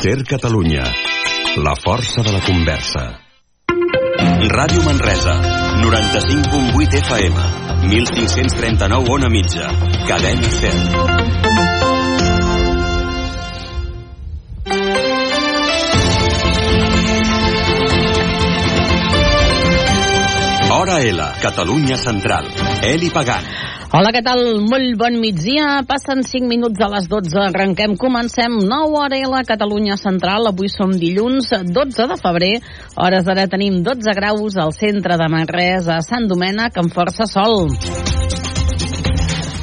Ser Catalunya. La força de la conversa. Ràdio Manresa, 95.8 FM, 1539 on a mitja, cadena 100. Hora L, Catalunya Central. Eli Pagant. Hola, què tal? Molt bon migdia. Passen 5 minuts a les 12. Arrenquem, comencem. 9 hora a la Catalunya Central. Avui som dilluns 12 de febrer. Hores d'ara tenim 12 graus al centre de Manresa, a Sant Domènec, amb força sol.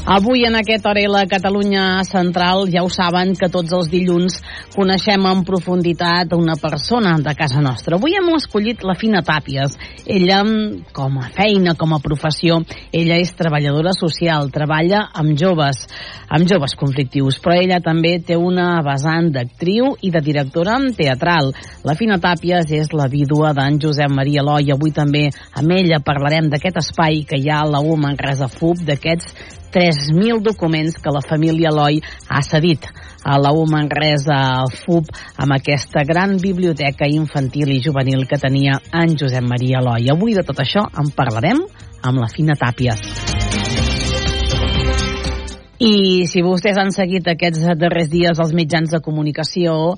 Avui en aquest hora la Catalunya Central ja ho saben que tots els dilluns coneixem en profunditat una persona de casa nostra. Avui hem escollit la Fina Tàpies. Ella, com a feina, com a professió, ella és treballadora social, treballa amb joves, amb joves conflictius, però ella també té una vessant d'actriu i de directora teatral. La Fina Tàpies és la vídua d'en Josep Maria Eloi. Avui també amb ella parlarem d'aquest espai que hi ha a la UMA en Resa FUB, d'aquests 3.000 documents que la família Eloi ha cedit a la U Manresa FUB amb aquesta gran biblioteca infantil i juvenil que tenia en Josep Maria Eloi. Avui de tot això en parlarem amb la Fina Tàpies. I si vostès han seguit aquests darrers dies els mitjans de comunicació,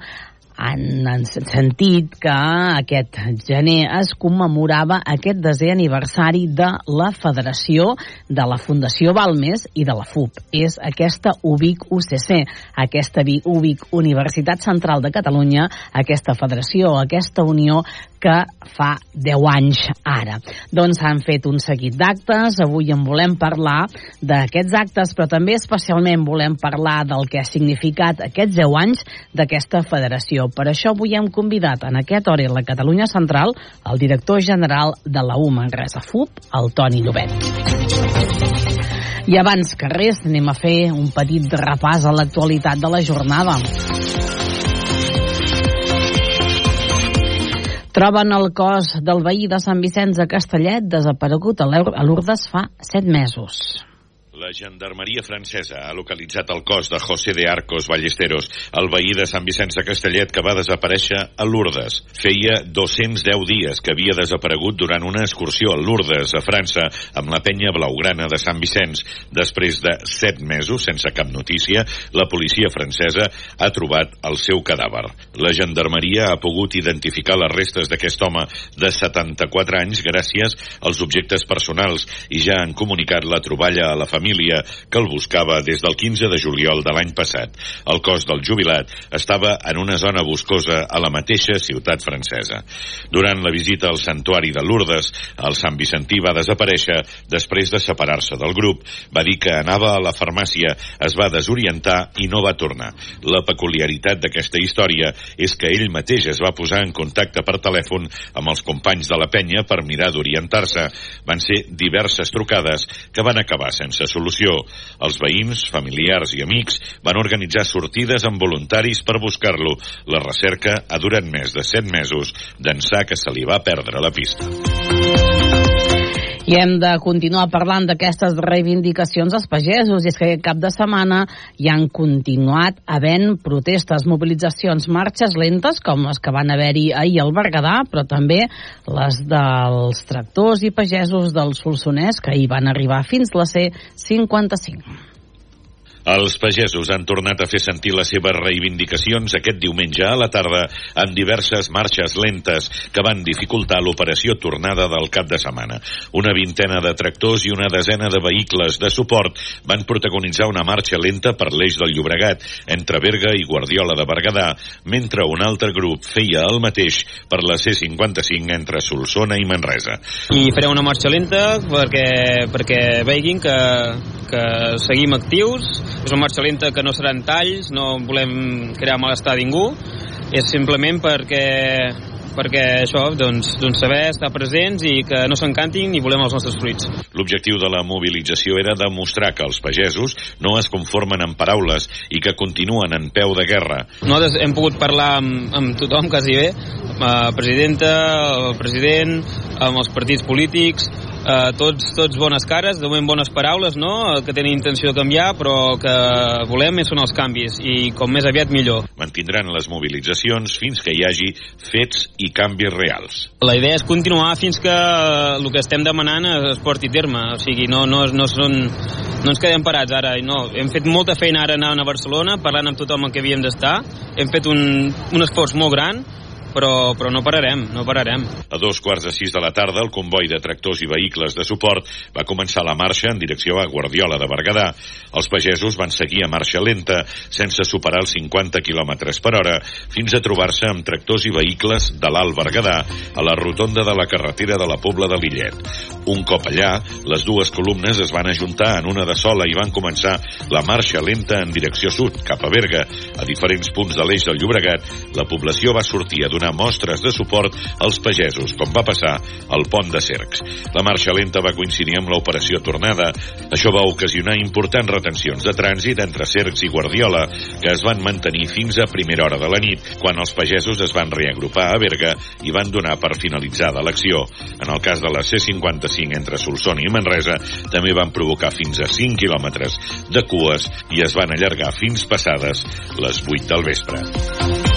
han, sentit que aquest gener es commemorava aquest desè aniversari de la Federació de la Fundació Balmes i de la FUP. És aquesta UBIC UCC, aquesta UBIC Universitat Central de Catalunya, aquesta federació, aquesta unió que fa 10 anys ara. Doncs han fet un seguit d'actes, avui en volem parlar d'aquests actes, però també especialment volem parlar del que ha significat aquests 10 anys d'aquesta federació. Per això avui hem convidat en aquest hora la Catalunya Central el director general de la UMA Manresa FUP, el Toni Llobet. I abans que res, anem a fer un petit repàs a l'actualitat de la jornada. Troben el cos del veí de Sant Vicenç de Castellet desaparegut a Lourdes fa set mesos. La gendarmeria francesa ha localitzat el cos de José de Arcos Ballesteros, el veí de Sant Vicenç de Castellet que va desaparèixer a Lourdes. Feia 210 dies que havia desaparegut durant una excursió a Lourdes, a França, amb la penya blaugrana de Sant Vicenç. Després de 7 mesos, sense cap notícia, la policia francesa ha trobat el seu cadàver. La gendarmeria ha pogut identificar les restes d'aquest home de 74 anys gràcies als objectes personals i ja han comunicat la troballa a la família família que el buscava des del 15 de juliol de l'any passat. El cos del jubilat estava en una zona boscosa a la mateixa ciutat francesa. Durant la visita al santuari de Lourdes, el Sant Vicentí va desaparèixer després de separar-se del grup. Va dir que anava a la farmàcia, es va desorientar i no va tornar. La peculiaritat d'aquesta història és que ell mateix es va posar en contacte per telèfon amb els companys de la penya per mirar d'orientar-se. Van ser diverses trucades que van acabar sense solució. Els veïns, familiars i amics van organitzar sortides amb voluntaris per buscar-lo. La recerca ha durat més de set mesos d'ençà que se li va perdre la pista. I hem de continuar parlant d'aquestes reivindicacions als pagesos. I és que aquest cap de setmana hi han continuat havent protestes, mobilitzacions, marxes lentes, com les que van haver-hi ahir al Berguedà, però també les dels tractors i pagesos del Solsonès, que hi van arribar fins la C55. Els pagesos han tornat a fer sentir les seves reivindicacions aquest diumenge a la tarda amb diverses marxes lentes que van dificultar l'operació tornada del cap de setmana. Una vintena de tractors i una desena de vehicles de suport van protagonitzar una marxa lenta per l'eix del Llobregat entre Berga i Guardiola de Berguedà, mentre un altre grup feia el mateix per la C55 entre Solsona i Manresa. I faré una marxa lenta perquè, perquè veguin que, que seguim actius és una marxa lenta que no seran talls, no volem crear malestar a ningú, és simplement perquè perquè això, doncs, doncs saber estar presents i que no s'encantin i volem els nostres fruits. L'objectiu de la mobilització era demostrar que els pagesos no es conformen en paraules i que continuen en peu de guerra. Nosaltres hem pogut parlar amb, amb tothom, quasi bé, amb la presidenta, el president, amb els partits polítics, eh, tots, tots bones cares, de moment bones paraules, no?, eh, que tenen intenció de canviar, però que volem són els canvis, i com més aviat millor. Mantindran les mobilitzacions fins que hi hagi fets i canvis reals. La idea és continuar fins que el que estem demanant es porti a terme, o sigui, no, no, no, són, no ens quedem parats ara, no. Hem fet molta feina ara anant a Barcelona, parlant amb tothom amb què havíem d'estar, hem fet un, un esforç molt gran, però, però no pararem, no pararem. A dos quarts de sis de la tarda, el comboi de tractors i vehicles de suport va començar la marxa en direcció a Guardiola de Berguedà. Els pagesos van seguir a marxa lenta, sense superar els 50 km per hora, fins a trobar-se amb tractors i vehicles de l'Alt Berguedà a la rotonda de la carretera de la Pobla de Lillet. Un cop allà, les dues columnes es van ajuntar en una de sola i van començar la marxa lenta en direcció sud, cap a Berga. A diferents punts de l'eix del Llobregat, la població va sortir a donar donar mostres de suport als pagesos, com va passar al pont de Cercs. La marxa lenta va coincidir amb l'operació Tornada. Això va ocasionar importants retencions de trànsit entre Cercs i Guardiola, que es van mantenir fins a primera hora de la nit, quan els pagesos es van reagrupar a Berga i van donar per finalitzada l'acció. En el cas de la C-55 entre Solsona i Manresa, també van provocar fins a 5 quilòmetres de cues i es van allargar fins passades les 8 del vespre.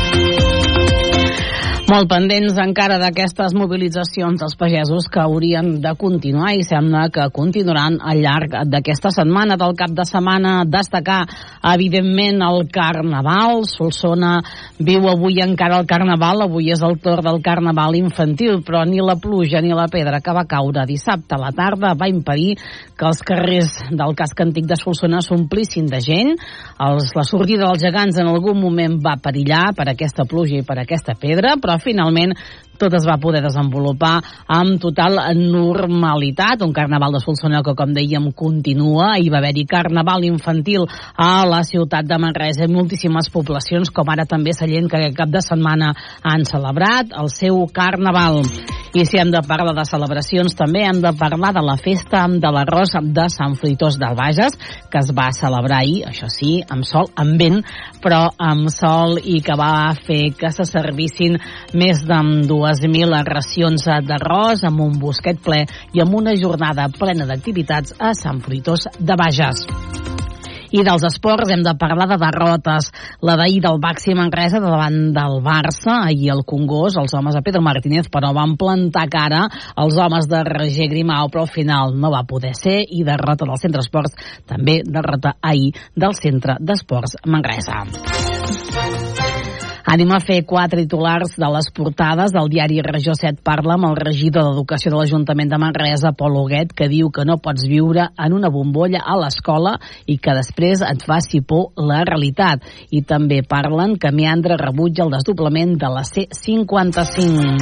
Molt pendents encara d'aquestes mobilitzacions dels pagesos que haurien de continuar i sembla que continuaran al llarg d'aquesta setmana. Del cap de setmana destacar, evidentment, el Carnaval. Solsona viu avui encara el Carnaval, avui és el torn del Carnaval infantil, però ni la pluja ni la pedra que va caure dissabte a la tarda va impedir que els carrers del casc antic de Solsona s'omplissin de gent. Els, la sortida dels gegants en algun moment va perillar per aquesta pluja i per aquesta pedra, però finalment tot es va poder desenvolupar amb total normalitat. Un carnaval de Solsona que, com dèiem, continua. Hi va haver-hi carnaval infantil a la ciutat de Manresa i moltíssimes poblacions, com ara també Sallent, que cap de setmana han celebrat el seu carnaval. I si hem de parlar de celebracions, també hem de parlar de la festa de l'arròs de Sant Fruitós del Bages, que es va celebrar ahir, això sí, amb sol, amb vent, però amb sol i que va fer que se servissin més de dues 2.000 racions d'arròs amb un bosquet ple i amb una jornada plena d'activitats a Sant Fruitós de Bages. I dels esports hem de parlar de derrotes. La d'ahir del Baxi Manresa davant del Barça, ahir el Congost, els homes de Pedro Martínez, però van plantar cara als homes de Roger Grimau, però al final no va poder ser, i derrota del Centre Esports, també derrota ahir del Centre d'Esports Manresa. Anem a fer quatre titulars de les portades del diari Regió 7 parla amb el regidor d'Educació de l'Ajuntament de Manresa, Pol Huguet, que diu que no pots viure en una bombolla a l'escola i que després et faci por la realitat. I també parlen que Meandre rebutja el desdoblament de la C55.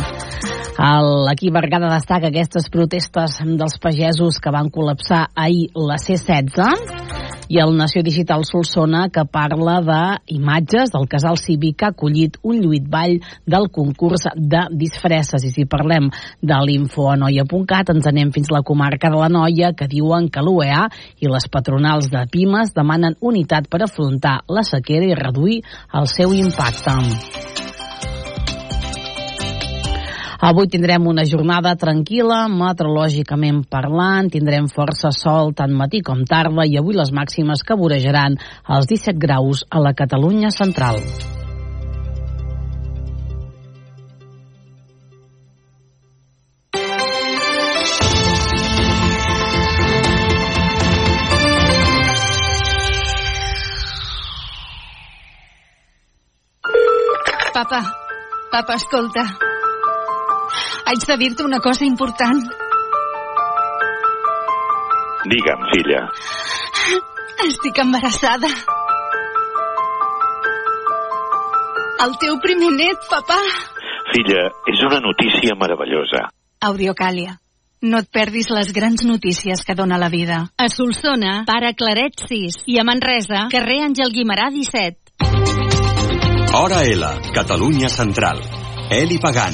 L'equip Bergada destaca aquestes protestes dels pagesos que van col·lapsar ahir la C16 i el Nació Digital Solsona que parla d'imatges del casal cívic que acollit un lluit ball del concurs de disfresses i si parlem de l'infoanoia.cat ens anem fins a la comarca de la Noia que diuen que l'UEA i les patronals de Pimes demanen unitat per afrontar la sequera i reduir el seu impacte. Avui tindrem una jornada tranquil·la, meteorològicament parlant, tindrem força sol tant matí com tarda i avui les màximes que vorejaran els 17 graus a la Catalunya central. Papa, papa, escolta. Haig de dir-te una cosa important. Digue'm, filla. Estic embarassada. El teu primer net, papà. Filla, és una notícia meravellosa. Audiocàlia. No et perdis les grans notícies que dona la vida. A Solsona, pare Claret 6. I a Manresa, carrer Àngel Guimarà 17. Hora L, Catalunya Central. Eli Pagant.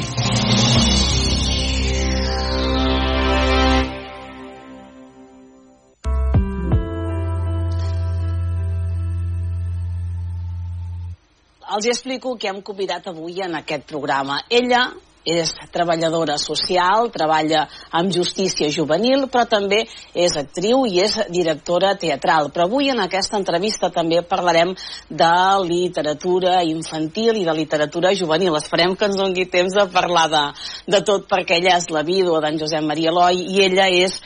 els explico que hem convidat avui en aquest programa. Ella és treballadora social, treballa amb justícia juvenil, però també és actriu i és directora teatral. Però avui en aquesta entrevista també parlarem de literatura infantil i de literatura juvenil. Esperem que ens doni temps de parlar de, de tot perquè ella és la vídua d'en Josep Maria Eloi i ella és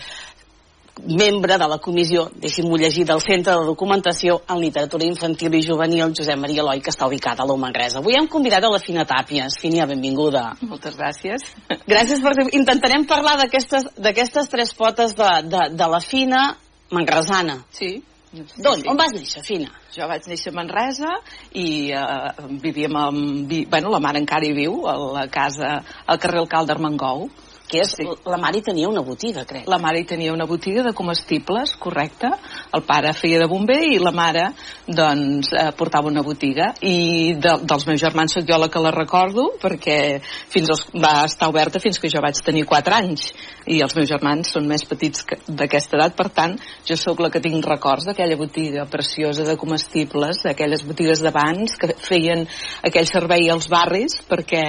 membre de la comissió, deixi'm-ho llegir, del Centre de Documentació en Literatura Infantil i Juvenil Josep Maria Eloi, que està ubicada a l'Humangresa. Avui hem convidat a la Fina Tàpies. Finia, benvinguda. Moltes gràcies. Gràcies per... Intentarem parlar d'aquestes tres potes de, de, de la Fina manresana. Sí. D'on? Sí. On vas néixer, Fina? Jo vaig néixer a Manresa i eh, vivíem amb... Vi, bueno, la mare encara hi viu, a la casa, al carrer Alcalde Armengou que és, sí. la mare tenia una botiga, crec. La mare tenia una botiga de comestibles, correcte. El pare feia de bomber i la mare, doncs, eh, portava una botiga. I de, dels meus germans sóc jo la que la recordo, perquè fins als, va estar oberta fins que jo vaig tenir 4 anys. I els meus germans són més petits d'aquesta edat, per tant, jo sóc la que tinc records d'aquella botiga preciosa de comestibles, d'aquelles botigues d'abans que feien aquell servei als barris, perquè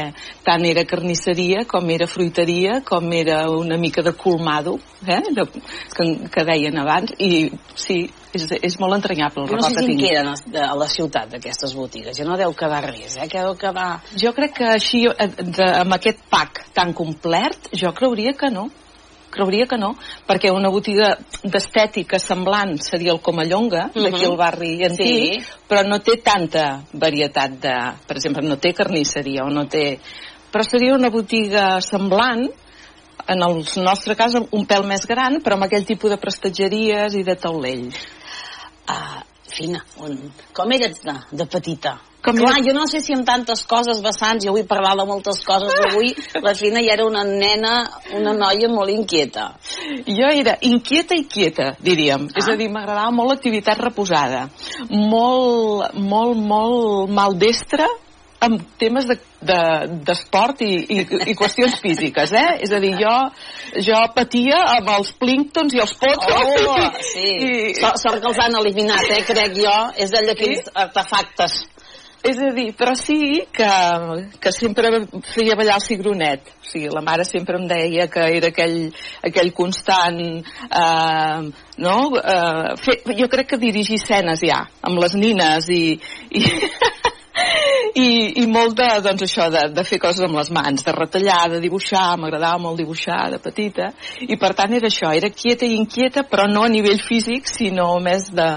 tant era carnisseria com era fruiteria, com era una mica de colmado, eh? de, que, que deien abans, i sí, és, és molt entranyable el record no sé que tinc. queden a la ciutat d'aquestes botigues, ja no deu quedar res, eh? que deu quedar... Jo crec que així, eh, de, amb aquest pack tan complet, jo creuria que no creuria que no, perquè una botiga d'estètica semblant seria el Comallonga, uh -huh. d'aquí al barri antic, sí. però no té tanta varietat de... Per exemple, no té carnisseria o no té... Però seria una botiga semblant, en el nostre cas un pèl més gran, però amb aquell tipus de prestatgeries i de taulell. Uh, Fina, on, com eres de, de petita? Com Clar, jo no sé si amb tantes coses vessants, jo vull parlar de moltes coses, però avui la Fina ja era una nena, una noia molt inquieta. Jo era inquieta i quieta, diríem. Ah. És a dir, m'agradava molt l'activitat reposada. Molt, molt, molt maldestra amb temes d'esport de, de, i, i, i qüestions físiques, eh? És a dir, jo, jo patia amb els plínctons i els potos. Oh, sí. I... Sort, sort que els han eliminat, eh, crec jo. És d'allò sí? artefactes. És a dir, però sí que, que sempre feia ballar el cigronet. O sigui, la mare sempre em deia que era aquell, aquell constant... Eh, no? Eh, fer, jo crec que dirigir escenes ja, amb les nines i... i i, i molt de, doncs això, de, de fer coses amb les mans, de retallar, de dibuixar, m'agradava molt dibuixar de petita, i per tant era això, era quieta i inquieta, però no a nivell físic, sinó més de,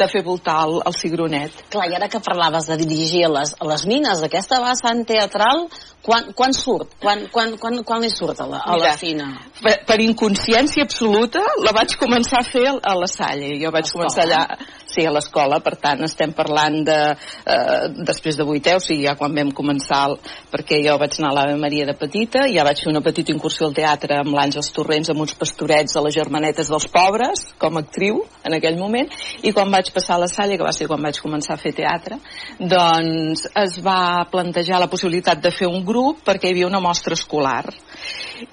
de fer voltar el, el cigronet. Clar, i ara que parlaves de dirigir a les, a les nines, aquesta vessant teatral, quan, quan surt? Quan, quan, quan, quan li surt a la, a Mira, la fina? Per, per inconsciència absoluta la vaig començar a fer a la Salle. Jo vaig començar allà, sí, a l'escola, per tant estem parlant de, eh, després de vuitè, o sigui, ja quan vam començar, el, perquè jo vaig anar a l'Ave Maria de petita, ja vaig fer una petita incursió al teatre amb l'Àngels Torrents, amb uns pastorets a les germanetes dels pobres, com a actriu, en aquell moment, i quan vaig passar a la Salle, que va ser quan vaig començar a fer teatre, doncs es va plantejar la possibilitat de fer un grup perquè hi havia una mostra escolar.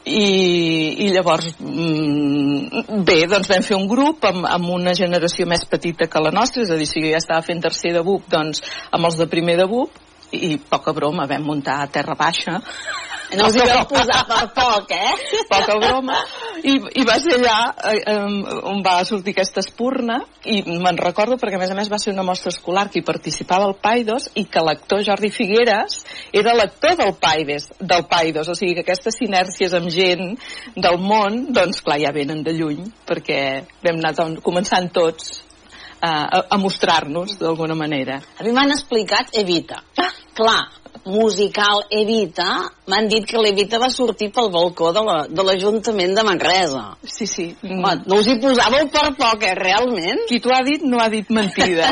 I, i llavors, mm, bé, doncs vam fer un grup amb, amb una generació més petita que la nostra, és a dir, si jo ja estava fent tercer de BUP, doncs amb els de primer de BUP, i poca broma, vam muntar a terra baixa no us hi vam posar per poc, eh? Poca broma. I, i va ser allà eh, on va sortir aquesta espurna i me'n recordo perquè a més a més va ser una mostra escolar que hi participava el Paidos i que l'actor Jordi Figueres era l'actor del Paides, del Paidos, o sigui que aquestes sinèrcies amb gent del món, doncs clar, ja venen de lluny perquè vam anar començant tots a, a mostrar-nos d'alguna manera. A mi m'han explicat Evita. Ah. Clar, musical Evita, m'han dit que l'Evita va sortir pel balcó de l'Ajuntament la, de, de Manresa. Sí, sí. Home, no us hi posàveu per poc, eh, realment? Qui t'ho ha dit no ha dit mentida.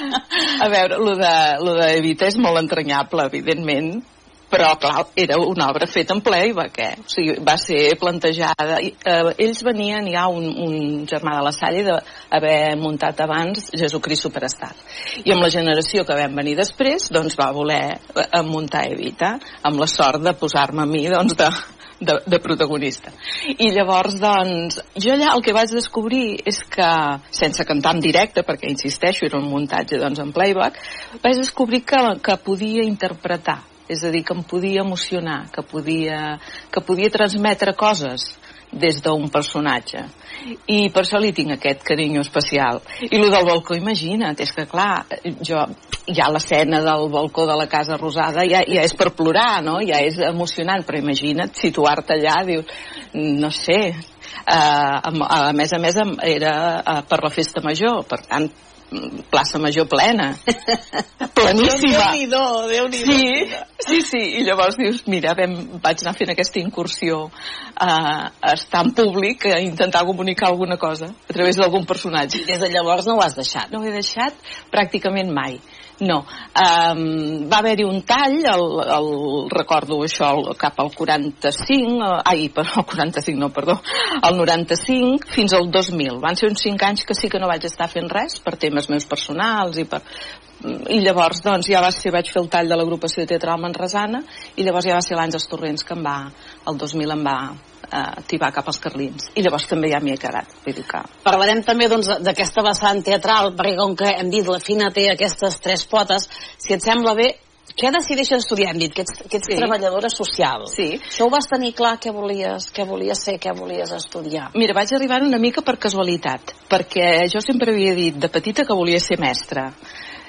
a veure, lo de, lo de Evita és molt entranyable, evidentment, però clar, era una obra feta en ple i va què? O sigui, va ser plantejada eh, ells venien ja un, un germà de la Salle d'haver muntat abans Jesucrist Superstar i amb la generació que vam venir després doncs va voler eh, muntar Evita amb la sort de posar-me a mi doncs de, de, de protagonista. I llavors, doncs, jo allà el que vaig descobrir és que, sense cantar en directe, perquè, insisteixo, era un muntatge doncs, en playback, vaig descobrir que, que podia interpretar és a dir, que em podia emocionar, que podia, que podia transmetre coses des d'un personatge i per això li tinc aquest carinyo especial i el del balcó, imagina't és que clar, jo ja l'escena del balcó de la Casa Rosada ja, ja és per plorar, no? ja és emocionant però imagina't situar-te allà dius, no sé uh, a més a més era uh, per la festa major per tant plaça Major plena. Pleníssima. Déu-n'hi-do, déu nhi sí, sí, sí, i llavors dius, mira, vam, vaig anar fent aquesta incursió a, a estar en públic, a intentar comunicar alguna cosa a través d'algun personatge. I des de llavors no ho has deixat? No ho he deixat pràcticament mai. No. Um, va haver-hi un tall, el, el, recordo això, el, cap al 45, eh, ai, per, el 45 no, perdó, el 95 fins al 2000. Van ser uns 5 anys que sí que no vaig estar fent res per temes meus personals i per, i llavors doncs ja va ser, vaig fer el tall de l'agrupació teatral manresana i llavors ja va ser l'Àngels Torrents que em va, el 2000 em va eh, tibar cap als Carlins i llavors també ja m'hi he quedat vull dir que... Parlarem també doncs, d'aquesta doncs, vessant teatral perquè com que hem dit la Fina té aquestes tres potes si et sembla bé què decideixes estudiar? Hem dit que ets, que ets sí. treballadora social. Sí. Això ho vas tenir clar què volies, què volies ser, què volies estudiar? Mira, vaig arribar una mica per casualitat, perquè jo sempre havia dit de petita que volia ser mestra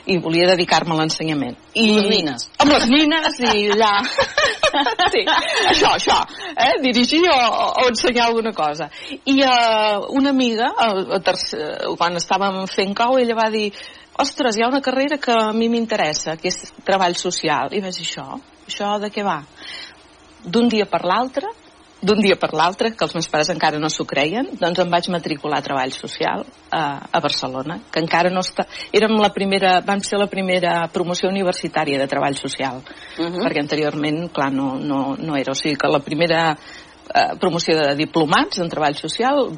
i volia dedicar-me a l'ensenyament. I... Amb les nines. Amb les nines i allà... sí, això, això, eh? dirigir o, o ensenyar alguna cosa. I uh, una amiga, uh, tercer, quan estàvem fent cau, ella va dir ostres, hi ha una carrera que a mi m'interessa, que és treball social. I vaig dir, això? Això de què va? D'un dia per l'altre d'un dia per l'altre, que els meus pares encara no s'ho creien, doncs em vaig matricular a Treball Social a, a Barcelona, que encara no està... Érem la primera, vam ser la primera promoció universitària de Treball Social, uh -huh. perquè anteriorment, clar, no, no, no era. O sigui que la primera eh, promoció de diplomats en treball social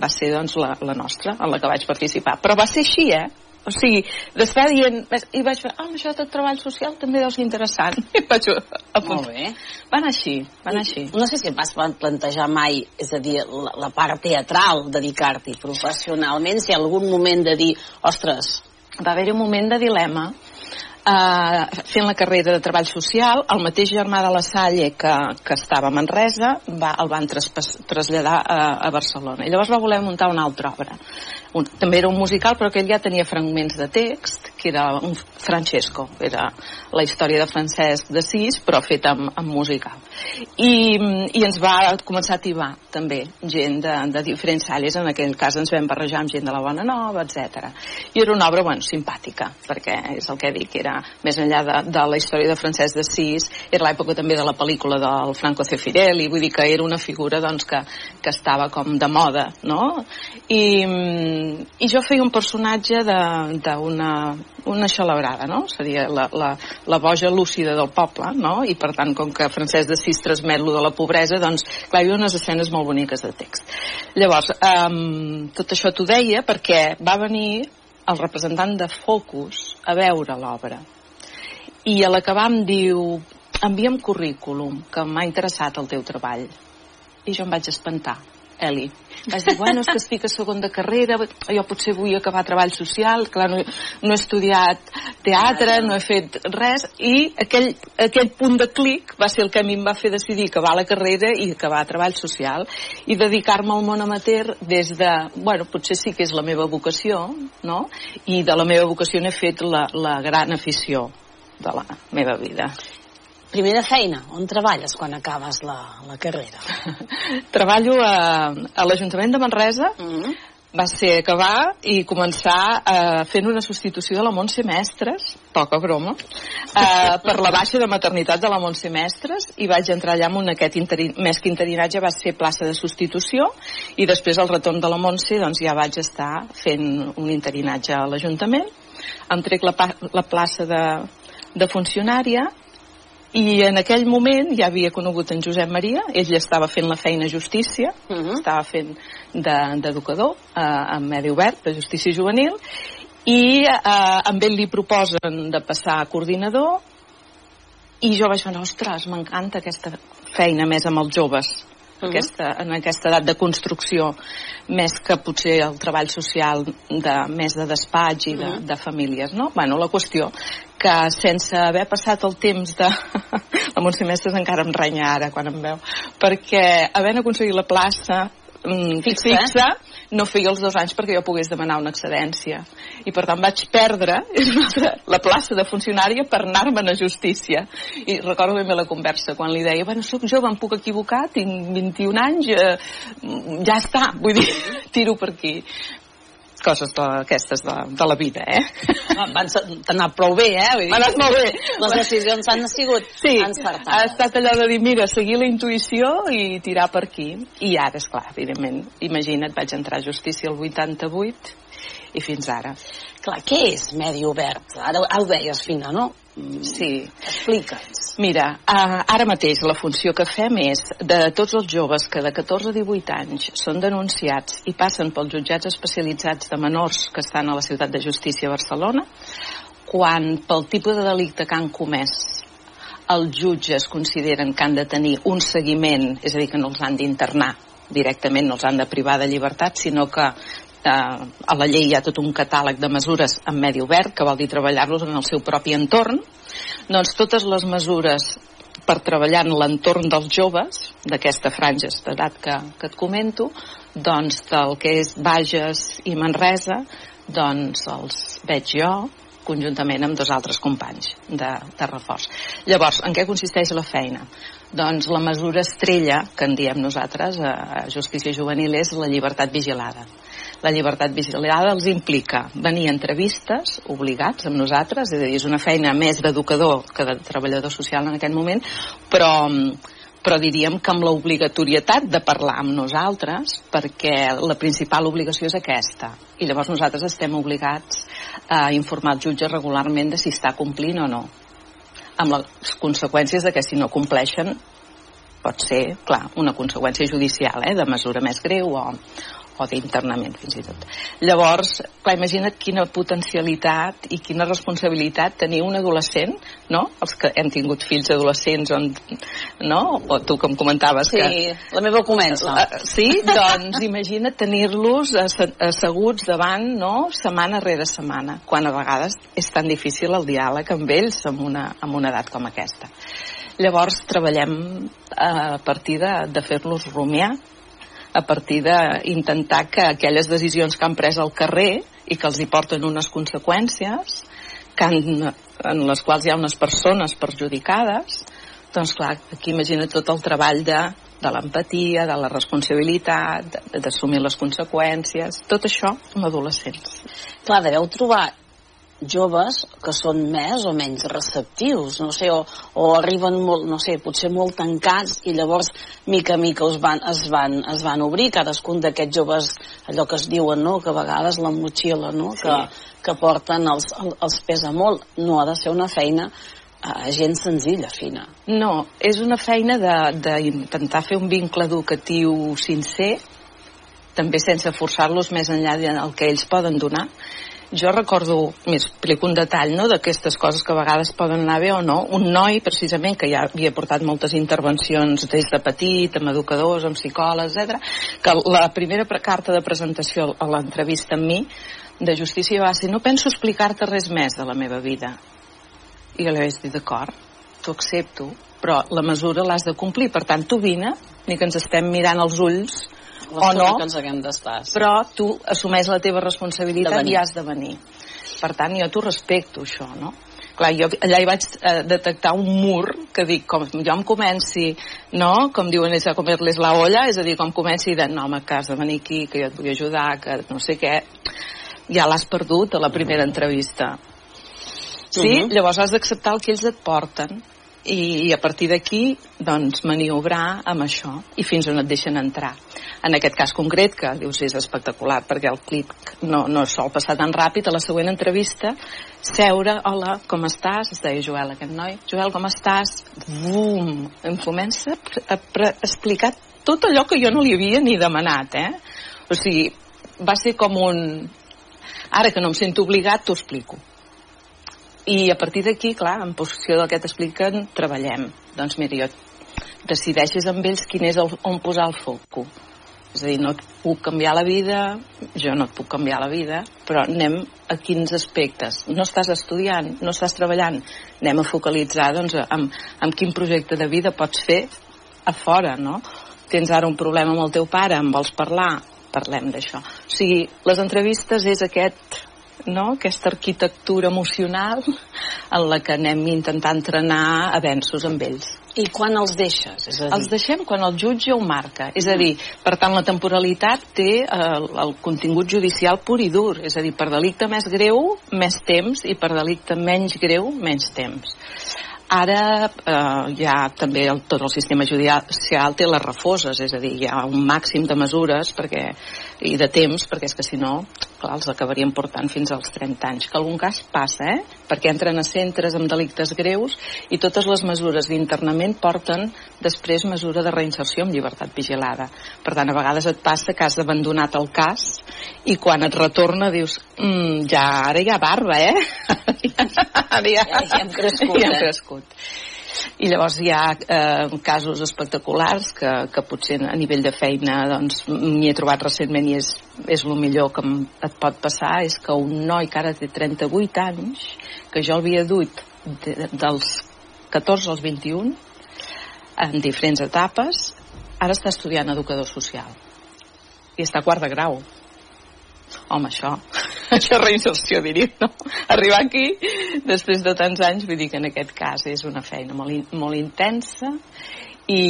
va ser doncs la, la nostra, en la que vaig participar. Però va ser així, eh? O sigui, d'estar dient... I vaig fer, ah, oh, això de treball social també deu ser interessant. I vaig apuntar. Molt bé. Van així, van I, així. No sé si et vas plantejar mai, és a dir, la, la part teatral, dedicar-t'hi professionalment, si algun moment de dir, ostres... Va haver-hi un moment de dilema, eh, fent la carrera de treball social, el mateix germà de la Salle que, que estava a Manresa va, el van traslladar a, a Barcelona. I llavors va voler muntar una altra obra un, també era un musical però que ell ja tenia fragments de text que era un Francesco era la història de Francesc de Sis però feta amb, amb musical I, i ens va començar a tibar també gent de, de diferents salles en aquell cas ens vam barrejar amb gent de la Bona Nova etc. i era una obra bueno, simpàtica perquè és el que dic era més enllà de, de la història de Francesc de Sis era l'època també de la pel·lícula del Franco Cefirelli vull dir que era una figura doncs, que, que estava com de moda no? i i jo feia un personatge d'una una xalabrada, no? Seria la, la, la boja lúcida del poble, no? I per tant, com que Francesc de Sis transmet lo de la pobresa, doncs, clar, hi havia unes escenes molt boniques de text. Llavors, um, tot això t'ho deia perquè va venir el representant de Focus a veure l'obra. I a l'acabar em diu, envia'm currículum, que m'ha interessat el teu treball. I jo em vaig espantar Eli. Vaig dir, bueno, és que estic a segon de carrera, jo potser vull acabar treball social, clar, no, no he estudiat teatre, no he fet res, i aquell, aquell punt de clic va ser el que a mi em va fer decidir acabar la carrera i acabar treball social i dedicar-me al món amateur des de, bueno, potser sí que és la meva vocació, no? I de la meva vocació n'he fet la, la gran afició de la meva vida. Primera feina, on treballes quan acabes la, la carrera? Treballo a, a l'Ajuntament de Manresa, mm -hmm. va ser acabar i començar eh, fent una substitució de la Montse Mestres, poca broma, eh, per la baixa de maternitat de la Montse Mestres i vaig entrar allà amb aquest interin, més que interinatge va ser plaça de substitució i després al retorn de la Montse doncs ja vaig estar fent un interinatge a l'Ajuntament em trec la, la plaça de, de funcionària i en aquell moment ja havia conegut en Josep Maria, ell estava fent la feina justícia, uh mhm. -huh. estava fent d'educador de, eh, en medi obert, de justícia juvenil, i eh, amb ell li proposen de passar a coordinador i jo vaig pensar, ostres, m'encanta aquesta feina més amb els joves, uh -huh. aquesta, en aquesta edat de construcció més que potser el treball social de, més de despatx i de, uh -huh. de famílies no? bueno, la qüestió que sense haver passat el temps de... la Montse Mestres encara em renya ara quan em veu, perquè havent aconseguit la plaça mm, Fixa. fixa, no feia els dos anys perquè jo pogués demanar una excedència. I per tant vaig perdre la plaça de funcionària per anar-me'n a justícia. I recordo ben bé la conversa quan li deia, bueno, sóc jove, em puc equivocar, tinc 21 anys, eh, ja està, vull dir, tiro per aquí coses d'aquestes de, de la vida, eh? Van ser- t'ha anat prou bé, eh? Vull dir, anat molt bé. Les decisions han sigut Sí, ha encertades. estat allò de dir, mira, seguir la intuïció i tirar per aquí. I ara, és clar, evidentment, imagina't, vaig entrar a justícia el 88 i fins ara. Clar, què és medi obert? Ara ho deies, Fina, no? Sí. Explica'ns. Mira, ara mateix la funció que fem és de tots els joves que de 14 a 18 anys són denunciats i passen pels jutjats especialitzats de menors que estan a la ciutat de justícia a Barcelona, quan pel tipus de delicte que han comès els jutges consideren que han de tenir un seguiment, és a dir, que no els han d'internar directament, no els han de privar de llibertat, sinó que eh, a la llei hi ha tot un catàleg de mesures en medi obert, que vol dir treballar-los en el seu propi entorn, doncs totes les mesures per treballar en l'entorn dels joves, d'aquesta franja d'edat que, que et comento, doncs del que és Bages i Manresa, doncs els veig jo, conjuntament amb dos altres companys de, de reforç. Llavors, en què consisteix la feina? Doncs la mesura estrella, que en diem nosaltres a Justícia Juvenil, és la llibertat vigilada. La llibertat vigilada els implica venir a entrevistes obligats amb nosaltres, és a dir, és una feina més d'educador que de treballador social en aquest moment, però, però diríem que amb l'obligatorietat de parlar amb nosaltres perquè la principal obligació és aquesta. I llavors nosaltres estem obligats a informar els jutges regularment de si està complint o no. Amb les conseqüències de que si no compleixen pot ser, clar, una conseqüència judicial eh, de mesura més greu o, o d'internament fins i tot. Llavors, clar, imagina't quina potencialitat i quina responsabilitat tenir un adolescent, no? Els que hem tingut fills adolescents on, no? O tu com comentaves Sí, que... la meva comença. Uh, sí, doncs imagina't tenir-los asse- asseguts davant, no?, setmana rere setmana, quan a vegades és tan difícil el diàleg amb ells amb una, amb una edat com aquesta. Llavors treballem eh, a partir de, de fer-los rumiar, a partir d'intentar que aquelles decisions que han pres al carrer i que els hi porten unes conseqüències, que han, en les quals hi ha unes persones perjudicades, doncs clar, aquí imagina tot el treball de, de l'empatia, de la responsabilitat, d'assumir les conseqüències, tot això amb adolescents. Clar, deveu trobar joves que són més o menys receptius, no sé, o, o arriben molt, no sé, potser molt tancats i llavors mica a mica es van, es van, es van obrir cadascun d'aquests joves, allò que es diuen, no?, que a vegades la motxilla, no?, Sí. que, que porten els, els pesa molt. No ha de ser una feina eh, gens senzilla, fina. No, és una feina de- d'intentar fer un vincle educatiu sincer, també sense forçar-los més enllà del que ells poden donar. Jo recordo, més un detall, no?, d'aquestes coses que a vegades poden anar bé o no. Un noi, precisament, que ja havia portat moltes intervencions des de petit, amb educadors, amb psicòlegs, etc, que la primera carta de presentació a l'entrevista amb mi de justícia va ser no penso explicar-te res més de la meva vida. I jo li vaig dir, d'acord, t'ho accepto, però la mesura l'has de complir. Per tant, tu vine, ni que ens estem mirant als ulls, o no, que ens haguem d'estar. sí. però tu assumeix la teva responsabilitat i has de venir. Per tant, jo t'ho respecto, això, no? Clar, jo allà hi vaig eh, detectar un mur que dic, com jo em comenci, no?, com diuen ells a comer-les la olla, és a dir, com comenci de, no, home, que has de venir aquí, que jo et vull ajudar, que no sé què, ja l'has perdut a la primera entrevista. Sí? Mhm. Llavors has d'acceptar el que ells et porten i, i a partir d'aquí doncs maniobrar amb això i fins on et deixen entrar en aquest cas concret que dius és espectacular perquè el clip no, no sol passar tan ràpid a la següent entrevista seure, hola, com estàs? es deia Joel aquest noi, Joel com estàs? bum, em comença a, a explicar tot allò que jo no li havia ni demanat eh? o sigui, va ser com un ara que no em sento obligat t'ho explico i a partir d'aquí, clar, en posició del que t'expliquen, treballem. Doncs mira, jo decideixes amb ells quin és el, on posar el foco. És a dir, no et puc canviar la vida, jo no et puc canviar la vida, però anem a quins aspectes. No estàs estudiant, no estàs treballant, anem a focalitzar doncs, amb, amb quin projecte de vida pots fer a fora, no? Tens ara un problema amb el teu pare, em vols parlar? Parlem d'això. O sigui, les entrevistes és aquest no? aquesta arquitectura emocional en la que anem intentant entrenar avenços amb ells. I quan els deixes? És a dir... Els deixem quan el jutge ho marca. És a dir, per tant, la temporalitat té el, el contingut judicial pur i dur. És a dir, per delicte més greu, més temps, i per delicte menys greu, menys temps. Ara eh, ja també el, tot el sistema judicial té les refoses, és a dir, hi ha un màxim de mesures perquè, i de temps, perquè és que si no, clar, els acabarien portant fins als 30 anys, que algun cas passa, eh? perquè entren a centres amb delictes greus i totes les mesures d'internament porten després mesura de reinserció amb llibertat vigilada. Per tant, a vegades et passa que has abandonat el cas i quan et retorna dius, mm, ja, ara hi ha barba, eh? ja, ja, ja hem crescut. Ja hem eh? I llavors hi ha eh, casos espectaculars que, que potser a nivell de feina doncs m'hi he trobat recentment i és, és el millor que et pot passar és que un noi que ara té 38 anys que jo havia duit de, dels 14 als 21 en diferents etapes ara està estudiant educador social. I està a quart de grau home, això, això és reinserció, diria, no? Arribar aquí, després de tants anys, vull dir que en aquest cas és una feina molt, in, molt intensa i,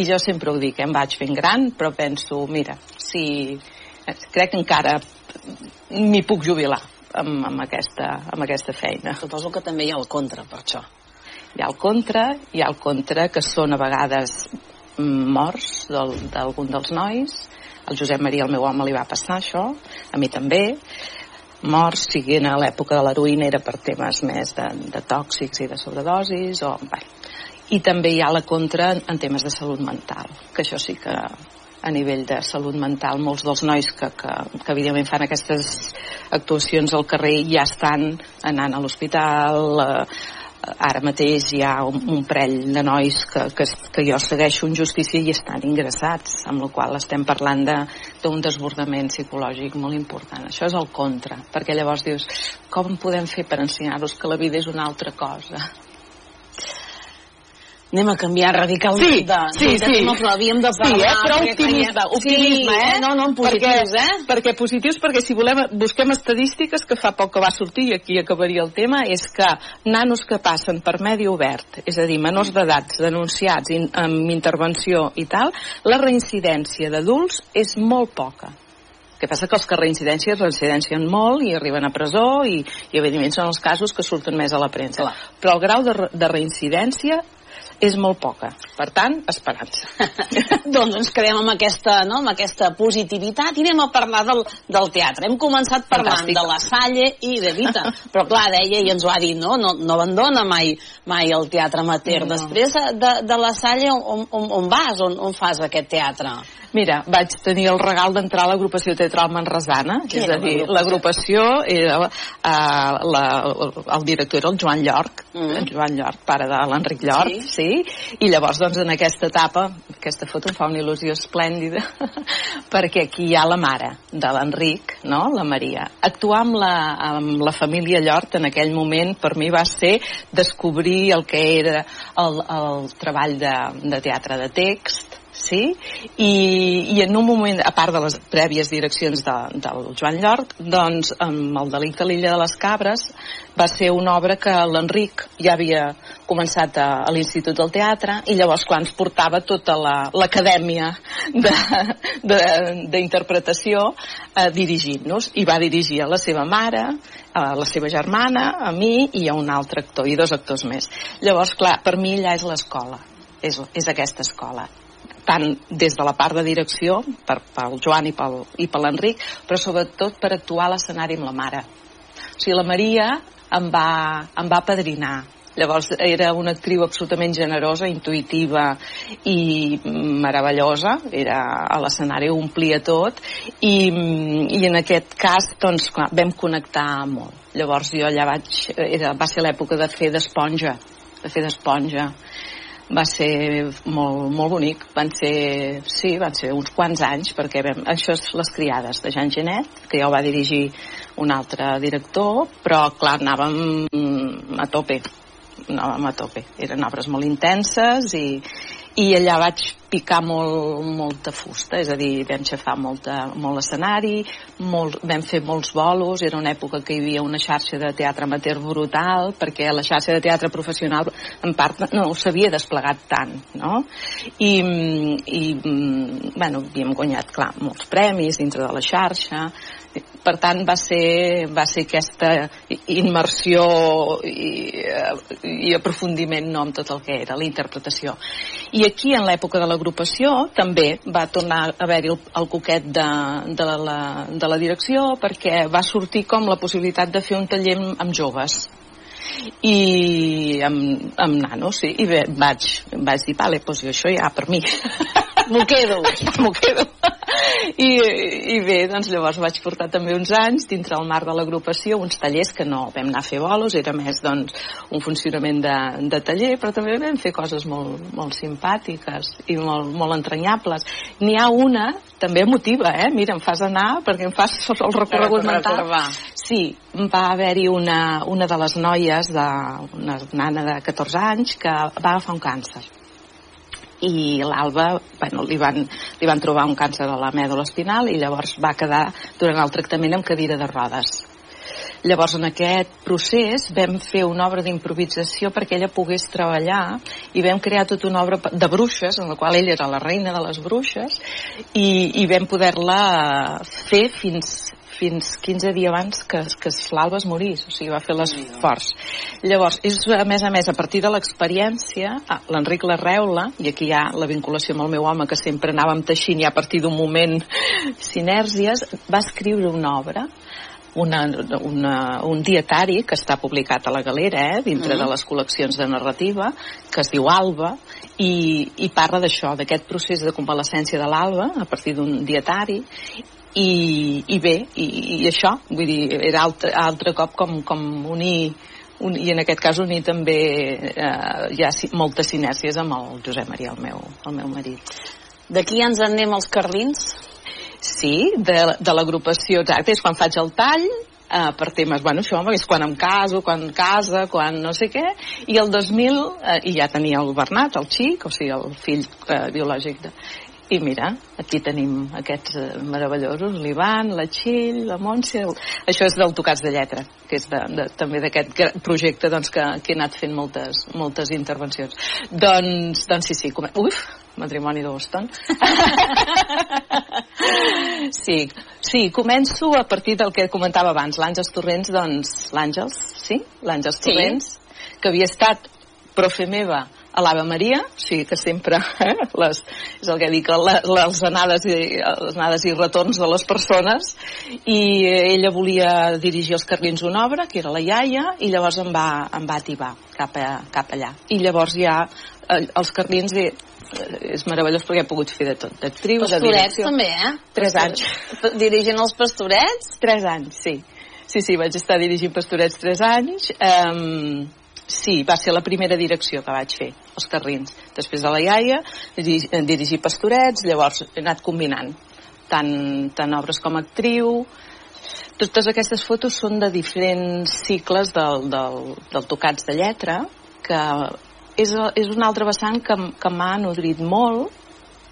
i jo sempre ho dic, eh? em vaig fent gran, però penso, mira, si crec que encara m'hi puc jubilar amb, amb, aquesta, amb aquesta feina. Suposo que també hi ha el contra, per això. Hi ha el contra, hi ha el contra, que són a vegades morts d'algun dels nois, al Josep Maria, el meu home, li va passar això, a mi també, morts, sigui a l'època de l'heroïna era per temes més de, de tòxics i de sobredosis, o, bé. i també hi ha la contra en temes de salut mental, que això sí que a nivell de salut mental molts dels nois que, que, que evidentment fan aquestes actuacions al carrer ja estan anant a l'hospital eh, ara mateix hi ha un, un parell de nois que, que, que jo segueixo en justícia i estan ingressats, amb la qual estem parlant d'un de, desbordament psicològic molt important. Això és el contra, perquè llavors dius, com podem fer per ensenyar-los que la vida és una altra cosa? Anem a canviar radicalment sí, de, sí, de sí. però havíem de parlar. Sí, eh? però optimisme, optimisme, sí, eh? No, no, en positius, perquè, eh? Perquè positius, perquè si volem, busquem estadístiques, que fa poc que va sortir, i aquí acabaria el tema, és que nanos que passen per medi obert, és a dir, menors d'edats denunciats in, amb intervenció i tal, la reincidència d'adults és molt poca. El que passa que els que reincidències reincidencien molt i arriben a presó i, i evidentment són els casos que surten més a la premsa. Clar. Però el grau de, de reincidència és molt poca. Per tant, esperança. doncs ens quedem amb aquesta, no? amb aquesta positivitat i anem a parlar del, del teatre. Hem començat parlant Fantàstic. de la Salle i de Vita, però clar, deia i ens ho ha dit, no? No, no abandona mai mai el teatre amateur. No. Després de, de la Salle, on, on, on vas? On, on fas aquest teatre? Mira, vaig tenir el regal d'entrar a l'agrupació teatral manresana, Qui és a dir, l'agrupació era uh, la, el director era el Joan Llorc, Mm. el Joan Llorc, pare de l'Enric Llorc, Sí. sí. I llavors doncs en aquesta etapa, aquesta foto em fa una il·lusió esplèndida, perquè aquí hi ha la mare de l'Enric, no?, la Maria. Actuar amb la, amb la família Llort en aquell moment per mi va ser descobrir el que era el, el treball de, de teatre de text, sí? I, i en un moment, a part de les prèvies direccions de, del Joan Llort, doncs amb el delicte a l'illa de les Cabres va ser una obra que l'Enric ja havia començat a, a l'Institut del Teatre i llavors quan ens portava tota la- l'acadèmia de- de- d'interpretació eh, dirigint-nos. I va dirigir a la seva mare a la seva germana, a mi i a un altre actor i dos actors més. Llavors clar, per mi allà és l'escola. És, és aquesta escola tant des de la part de direcció per, pel Joan i pel, i per l'Enric però sobretot per actuar a l'escenari amb la mare. O sigui, la Maria em va, em va padrinar llavors era una actriu absolutament generosa, intuïtiva i meravellosa. Era a l'escenari, ho omplia tot. I, i en aquest cas doncs clar, vam connectar molt. Llavors jo allà vaig, era, va ser l'època de fer d'esponja de fer d'esponja va ser molt, molt bonic. Van ser, sí, van ser uns quants anys, perquè vam, això és Les criades, de Jean Genet, que ja ho va dirigir un altre director, però clar, anàvem a tope anàvem a tope. Eren obres molt intenses i, i allà vaig picar molt, molta fusta, és a dir, vam xafar molta, molt escenari, molt, vam fer molts bolos, era una època que hi havia una xarxa de teatre amateur brutal, perquè la xarxa de teatre professional en part no s'havia desplegat tant, no? I, i bueno, havíem guanyat, clar, molts premis dintre de la xarxa, per tant va ser, va ser aquesta immersió i, i aprofundiment no, amb tot el que era la interpretació. I aquí en l'època de l'agrupació també va tornar a haver-hi el, el coquet de, de, la, de la direcció perquè va sortir com la possibilitat de fer un taller amb, amb joves. I amb, amb nanos sí, i bé, vaig, vaig dir vale, doncs jo això ja per mi m'ho quedo. M'ho quedo. I, i bé, doncs llavors vaig portar també uns anys dintre el marc de l'agrupació uns tallers que no vam anar a fer bolos era més doncs un funcionament de, de taller però també vam fer coses molt, molt simpàtiques i molt, molt entranyables. N'hi ha una també emotiva, eh? Mira, em fas anar perquè em fas el recorregut mental. Sí, va haver-hi una, una de les noies, de, una nana de 14 anys, que va agafar un càncer i l'Alba bueno, li, van, li van trobar un càncer a la mèdula espinal i llavors va quedar durant el tractament amb cadira de rodes. Llavors, en aquest procés vam fer una obra d'improvisació perquè ella pogués treballar i vam crear tota una obra de bruixes, en la qual ella era la reina de les bruixes, i, i vam poder-la fer fins, fins 15 dies abans que, que l'Alba es morís, o sigui, va fer l'esforç. Llavors, és a més a més, a partir de l'experiència, ah, l'Enric Larreula, i aquí hi ha la vinculació amb el meu home, que sempre anàvem teixint i a partir d'un moment sinèrgies, va escriure una obra una, una, un dietari que està publicat a la galera, eh, dintre mm. de les col·leccions de narrativa, que es diu Alba, i, i parla d'això, d'aquest procés de convalescència de l'Alba, a partir d'un dietari, i, i bé, i, i això, vull dir, era altre, altre cop com, com unir un, i en aquest cas unir també eh, hi ha moltes sinèrcies amb el Josep Maria, el meu, el meu marit. D'aquí ens en anem als Carlins? Sí, de, de l'agrupació, exacte, és quan faig el tall, eh, per temes, bueno, això és quan em caso, quan casa, quan no sé què, i el 2000, eh, i ja tenia el Bernat, el xic, o sigui, el fill eh, biològic de, i mira, aquí tenim aquests eh, meravellosos, l'Ivan, la Txill, la Montse... El... Això és del Tocats de Lletra, que és de, de, també d'aquest projecte doncs, que, que he anat fent moltes, moltes intervencions. Doncs, doncs sí, sí, com... uf, matrimoni de Boston. sí, sí, començo a partir del que comentava abans, l'Àngels Torrents, doncs, l'Àngels, sí? L'Àngels Torrents, sí. que havia estat profe meva a l'Ave Maria, o sigui que sempre eh, les, és el que dic, les, les, anades i, les anades i retorns de les persones i ella volia dirigir els Carlins una obra, que era la iaia i llavors em va, em va ativar cap, a, cap allà i llavors ja eh, els Carlins eh, és meravellós perquè he pogut fer de tot, d'actriu, de direcció. també, eh? Tres anys. Dirigint els pastorets? Tres anys, sí. Sí, sí, vaig estar dirigint pastorets tres anys. Um, Sí, va ser la primera direcció que vaig fer, els carrins. Després de la iaia, dirigir, dirigir pastorets, llavors he anat combinant tant, tant obres com actriu. Totes aquestes fotos són de diferents cicles del, del, del Tocats de Lletra, que és, és un altre vessant que, que m'ha nodrit molt,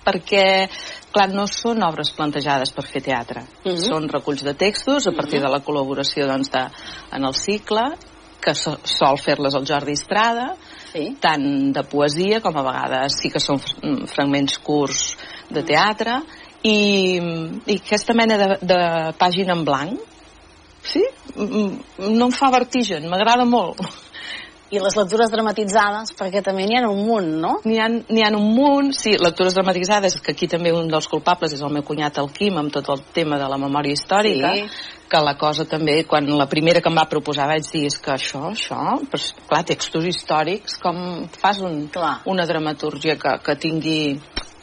perquè, clar, no són obres plantejades per fer teatre. Uh mhm. -huh. Són reculls de textos a partir uh mhm. -huh. de la col·laboració doncs, de, en el cicle que so, sol fer-les el Jordi Estrada, sí. tant de poesia com a vegades sí que són fragments curts de teatre, i, i aquesta mena de, de pàgina en blanc, sí, no em fa vertigen, m'agrada molt i les lectures dramatitzades, perquè també n'hi ha un munt, no? N'hi ha, ha un munt, sí, lectures dramatitzades, que aquí també un dels culpables és el meu cunyat el Quim, amb tot el tema de la memòria històrica, sí. que la cosa també, quan la primera que em va proposar vaig dir, és que això, això, però, clar, textos històrics, com fas un, clar. una dramaturgia que, que tingui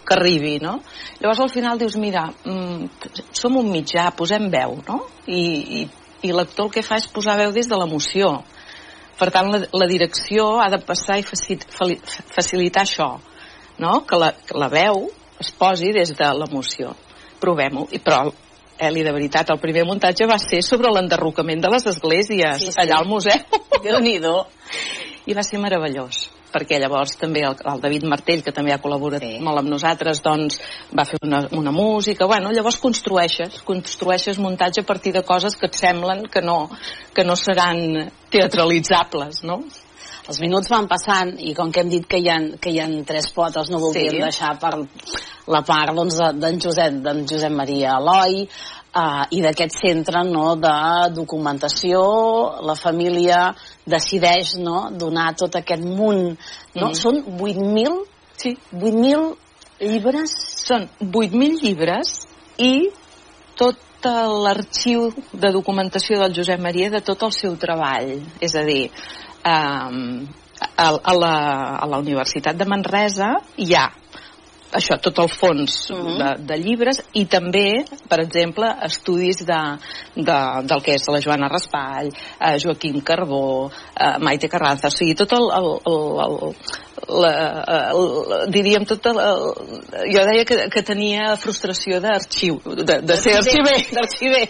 que arribi, no? Llavors al final dius, mira, mm, som un mitjà, posem veu, no? I, i, i l'actor el que fa és posar veu des de l'emoció Per tant, la, la direcció ha de passar i facilitar això, no? que, la, que la veu es posi des de l'emoció. Provem-ho. Però Eli, de veritat, el primer muntatge va ser sobre l'enderrocament de les esglésies, sí, sí. allà al museu. déu nhi I va ser meravellós perquè llavors també el, el David Martell, que també ha col·laborat sí. molt amb nosaltres, doncs va fer una, una música, bueno, llavors construeixes, construeixes muntatge a partir de coses que et semblen que no, que no seran teatralitzables, no? els minuts van passant i com que hem dit que hi ha, que hi ha tres potes no voldríem sí. deixar per la part doncs, d'en Josep, Josep Maria Eloi uh, i d'aquest centre no, de documentació, la família decideix no, donar tot aquest munt. No? Mm. Són 8.000 sí. 8.000 llibres? Són 8.000 llibres i tot l'arxiu de documentació del Josep Maria de tot el seu treball. És a dir, eh, a, a, la, a la Universitat de Manresa hi ha això, tot el fons uh -huh. de, de llibres i també, per exemple, estudis de, de, del que és la Joana Raspall, eh, Joaquim Carbó, eh, Maite Carranza, o sigui, tot el, el, el, el la, el, diríem tot el, el, jo deia que, que tenia frustració d'arxiu de, de ser arxiver d'arxiver.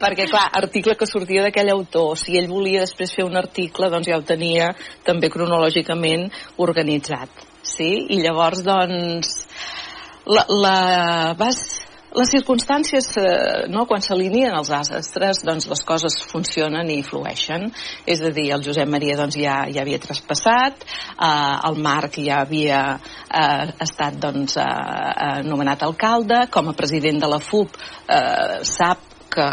Perquè clar, article que sortia d'aquell autor si ell volia després fer un article doncs ja ho tenia també cronològicament organitzat sí? i llavors doncs la, la, vas, les circumstàncies, eh, no, quan s'alineen els astres, doncs les coses funcionen i flueixen. És a dir, el Josep Maria doncs, ja, ja havia traspassat, eh, el Marc ja havia eh, estat doncs, eh, eh nomenat alcalde, com a president de la FUP eh, sap que,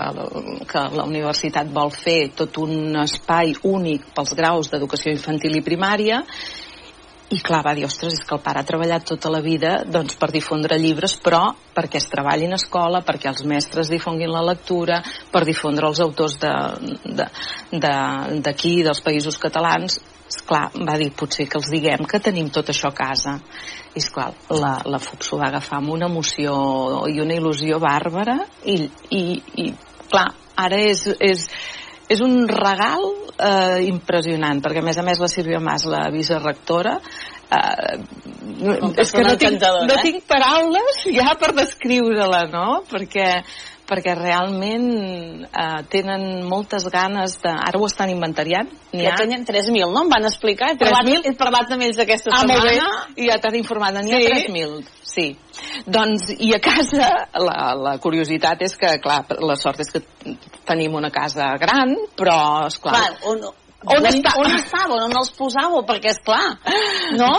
que la universitat vol fer tot un espai únic pels graus d'educació infantil i primària i clar, va dir, ostres, és que el pare ha treballat tota la vida doncs, per difondre llibres, però perquè es treballin a escola, perquè els mestres difonguin la lectura, per difondre els autors d'aquí, de, de, dels països catalans. Esclar, va dir, potser que els diguem que tenim tot això a casa. I esclar, la, la FUP s'ho va agafar amb una emoció i una il·lusió bàrbara i, i, i clar, ara és, és, és un regal eh, impressionant, perquè a més a més la Sílvia Mas, la vicerectora, eh, és que no tinc, no eh? tinc paraules ja per descriure-la, no? Perquè perquè realment eh, tenen moltes ganes de... Ara ho estan inventariant. Ja tenen 3.000, no? Em van explicar. He parlat, he parlat amb ells aquesta ah, setmana. I ja t'han informat. N'hi sí. ha 3.000. Sí. Doncs, i a casa, la, la curiositat és que, clar, la sort és que tenim una casa gran, però, esclar... Clar, on, on, està? on estaven? On els posàveu? Perquè, és clar, no?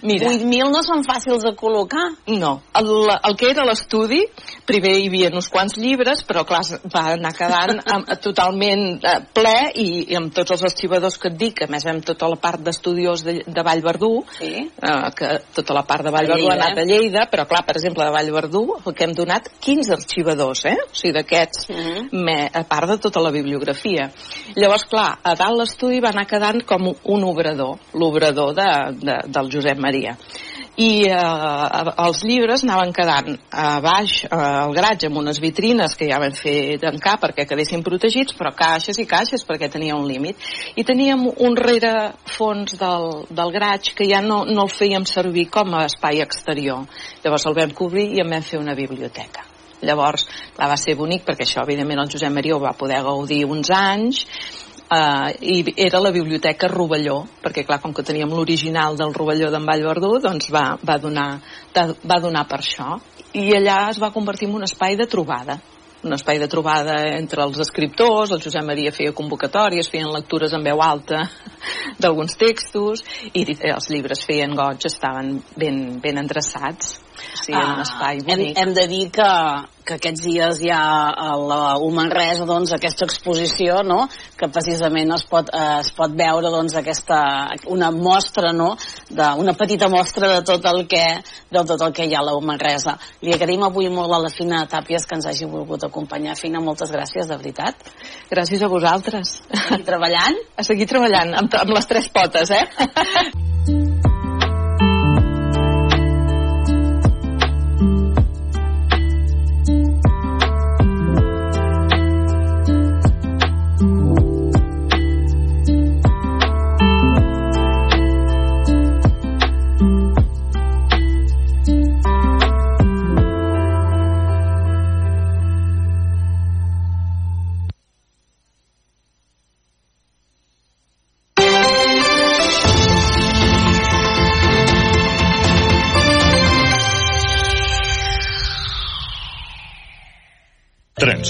Mira. 8.000 no són fàcils de col·locar. No. El, el que era l'estudi, primer hi havia uns quants llibres, però clar, va anar quedant amb, totalment eh, ple i, i amb tots els arxivadors que et dic, a més amb tota la part d'estudiós de, de Vallverdú, sí. eh, que tota la part de Vallverdú ha anat a Lleida, però clar, per exemple, de Vallverdú, el que hem donat 15 arxivadors, eh? O sigui, d'aquests, uh mhm. -huh. a part de tota la bibliografia. Llavors, clar, a dalt l'estudi va anar quedant com un obrador, l'obrador de, de, del Josep Maria. I eh, els llibres anaven quedant a baix eh, al graig amb unes vitrines que ja vam fer tancar perquè quedessin protegits però caixes i caixes perquè tenia un límit. I teníem un fons del, del graig que ja no, no el fèiem servir com a espai exterior. Llavors el vam cobrir i en vam fer una biblioteca. Llavors clar, va ser bonic perquè això evidentment el Josep Maria ho va poder gaudir uns anys eh, i era la biblioteca Rovelló, perquè clar, com que teníem l'original del Rovelló d'en Vallverdú, doncs va, va, donar, va donar per això. I allà es va convertir en un espai de trobada un espai de trobada entre els escriptors, el Josep Maria feia convocatòries, feien lectures en veu alta d'alguns textos i els llibres feien goig, estaven ben, ben endreçats. Sí, en un ah, espai bonic. Hem, hem de dir que, que aquests dies hi ha a la Humanresa doncs, aquesta exposició no? que precisament es pot, eh, es pot veure doncs, aquesta, una mostra, no? de, una petita mostra de tot el que, de tot el que hi ha a la Humanresa. Li agraïm avui molt a la Fina Tàpies que ens hagi volgut acompanyar. Fina, moltes gràcies, de veritat. Gràcies a vosaltres. I treballant? A seguir treballant, amb, amb les tres potes, eh?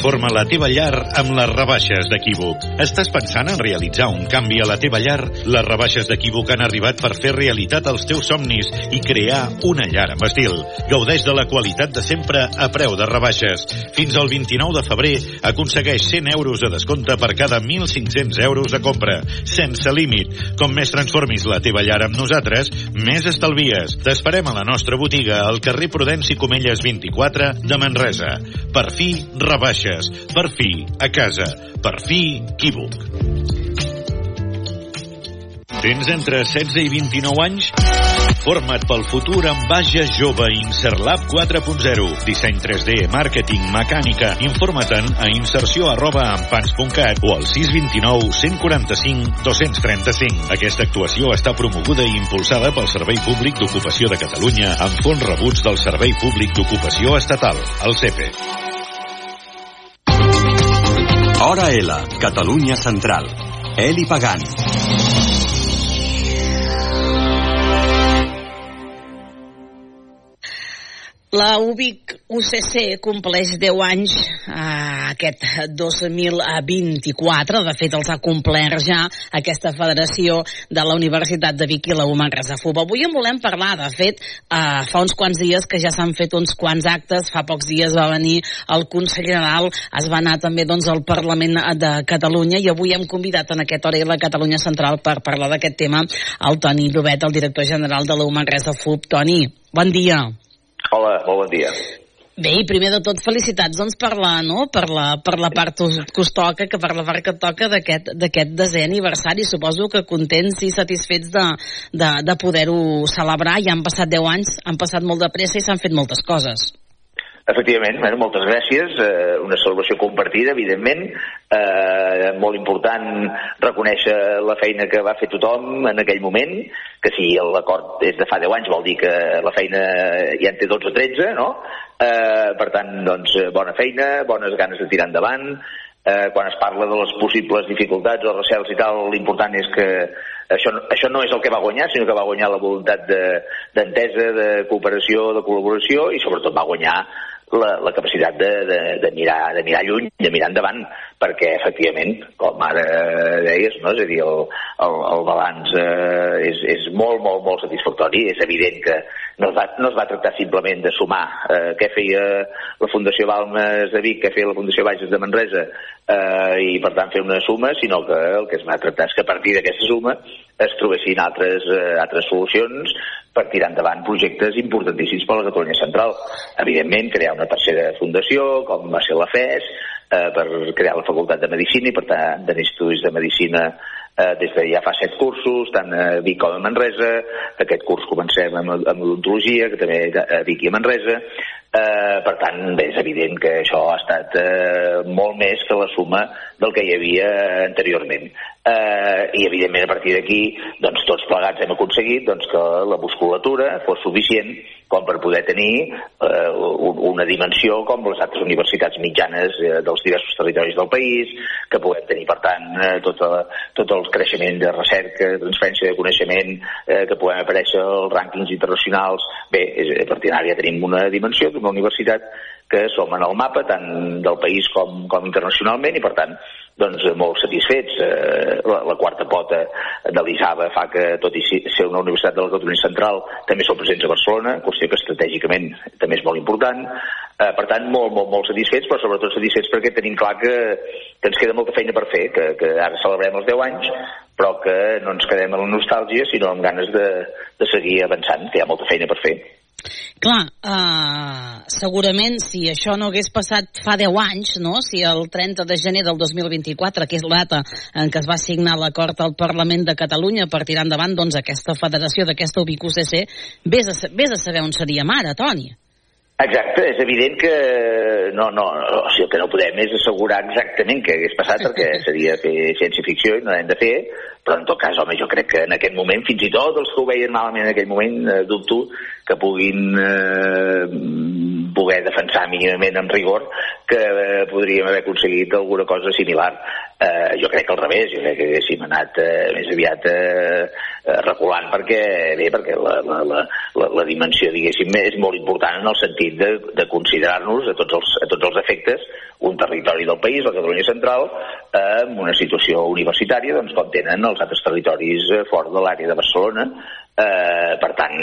Transforma la teva llar amb les rebaixes d'Equívoc. Estàs pensant en realitzar un canvi a la teva llar? Les rebaixes d'Equívoc han arribat per fer realitat els teus somnis i crear una llar amb estil. Gaudeix de la qualitat de sempre a preu de rebaixes. Fins al 29 de febrer aconsegueix 100 euros de descompte per cada 1.500 euros de compra, sense límit. Com més transformis la teva llar amb nosaltres, més estalvies. T'esperem a la nostra botiga al carrer Prudenci Comelles 24 de Manresa. Per fi, rebaixes. Per fi, a casa. Per fi, Quívoc. Tens entre 16 i 29 anys? Forma't pel futur amb Bages Jove Inserlab 4.0. Disseny 3D, màrqueting, mecànica. Informa't-en a inserció arroba ampans.cat o al 629 145 235. Aquesta actuació està promoguda i impulsada pel Servei Públic d'Ocupació de Catalunya amb fons rebuts del Servei Públic d'Ocupació Estatal, el CEPE. Hora L, Catalunya Central. Eli Pagant. La UBIC UCC compleix 10 anys eh, aquest 2024. De fet, els ha complert ja aquesta federació de la Universitat de Vic i la UMA Futbol. Avui en volem parlar. De fet, eh, fa uns quants dies que ja s'han fet uns quants actes. Fa pocs dies va venir el Consell General, es va anar també doncs, al Parlament de Catalunya i avui hem convidat en aquest hora la Catalunya Central per parlar d'aquest tema el Toni Llobet, el director general de la UMA FUB. Toni, bon dia. Hola, molt bon dia. Bé, i primer de tot felicitats doncs, per, la, no? per, la, per la part que us toca, que per la part que toca d'aquest desè aniversari. Suposo que contents i satisfets de, de, de poder-ho celebrar. Ja han passat 10 anys, han passat molt de pressa i s'han fet moltes coses. Efectivament, bueno, moltes gràcies. Eh, una celebració compartida, evidentment. Eh, molt important reconèixer la feina que va fer tothom en aquell moment, que si l'acord és de fa 10 anys vol dir que la feina ja en té 12 o 13, no? Eh, per tant, doncs, bona feina, bones ganes de tirar endavant. Eh, quan es parla de les possibles dificultats o recels i tal, l'important és que això, això no és el que va guanyar, sinó que va guanyar la voluntat d'entesa, de, de cooperació, de col·laboració i sobretot va guanyar la, la capacitat de, de, de, mirar, de mirar lluny, de mirar endavant, perquè efectivament, com ara deies, no? és a dir, el, el, el balanç eh, és, és molt, molt, molt satisfactori. És evident que no es va, no es va tractar simplement de sumar eh, què feia la Fundació Balmes de Vic, què feia la Fundació Bages de Manresa, eh, i per tant fer una suma, sinó que el que es va tractar és que a partir d'aquesta suma es trobessin altres, eh, altres solucions per tirar endavant projectes importantíssims per a la Catalunya Central. Evidentment, crear una tercera fundació, com va ser la FES, eh, per crear la Facultat de Medicina i, per tant, de de Medicina eh, des de ja fa set cursos, tant a Vic com a Manresa. Aquest curs comencem amb, amb odontologia, que també a Vic i a Manresa. Eh, per tant, bé, és evident que això ha estat eh, molt més que la suma del que hi havia anteriorment. Eh, I, evidentment, a partir d'aquí, doncs, tots plegats hem aconseguit doncs, que la musculatura fos suficient com per poder tenir eh, una dimensió com les altres universitats mitjanes eh, dels diversos territoris del país, que puguem tenir, per tant, eh, tot, a, tot el creixement de recerca, transferència de coneixement, eh, que puguem aparèixer als rànquings internacionals. Bé, és, a partir d'ara ja tenim una dimensió d'una universitat que som en el mapa tant del país com, com internacionalment i, per tant, doncs, molt satisfets. Eh, la, la quarta pota de l'ISABA fa que, tot i ser una universitat de la Catalunya Central, també som presents a Barcelona, qüestió que estratègicament també és molt important. Eh, per tant, molt, molt, molt satisfets, però sobretot satisfets perquè tenim clar que, que ens queda molta feina per fer, que, que ara celebrem els 10 anys, però que no ens quedem en la nostàlgia, sinó amb ganes de, de seguir avançant, que hi ha molta feina per fer. Clar, uh, segurament si això no hagués passat fa 10 anys, no? si el 30 de gener del 2024, que és la data en què es va signar l'acord al Parlament de Catalunya per tirar endavant doncs, aquesta federació d'aquesta UBIC-UCC, vés, a, vés a saber on seríem ara, Toni. Exacte, és evident que no, no, o sigui, el que no podem és assegurar exactament què hagués passat perquè seria fer ciència-ficció i no hem de fer, però en tot cas, home, jo crec que en aquest moment, fins i tot els que ho veien malament en aquell moment, eh, dubto que puguin eh, poder defensar mínimament amb rigor que eh, podríem haver aconseguit alguna cosa similar. Eh, jo crec que al revés, jo crec que haguéssim anat eh, més aviat eh, eh, reculant perquè, bé, perquè la, la, la, la, dimensió, diguéssim, és molt important en el sentit de, de considerar-nos a, tots els, a tots els efectes un territori del país, la Catalunya Central, eh, amb una situació universitària, doncs com tenen els altres territoris eh, fora de l'àrea de Barcelona, Eh, per tant,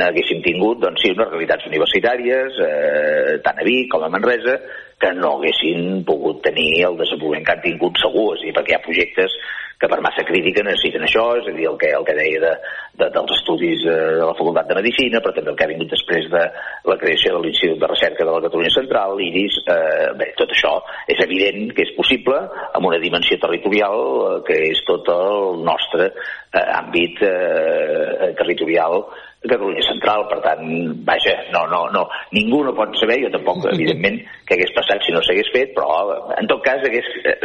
haguéssim tingut doncs, sí, unes realitats universitàries, eh, tant a Vic com a Manresa, que no haguessin pogut tenir el desenvolupament que han tingut segur, és a dir, perquè hi ha projectes que per massa crítica necessiten això, és a dir, el que, el que deia de, de, dels estudis eh, de la Facultat de Medicina, però també el que ha vingut després de la creació de l'Institut de Recerca de la Catalunya Central, l'IRIS, eh, bé, tot això és evident que és possible amb una dimensió territorial eh, que és tot el nostre eh, àmbit eh, territorial Catalunya Central, per tant, vaja, no, no, no, ningú no pot saber, jo tampoc, evidentment, què hagués passat si no s'hagués fet, però en tot cas hagués, eh,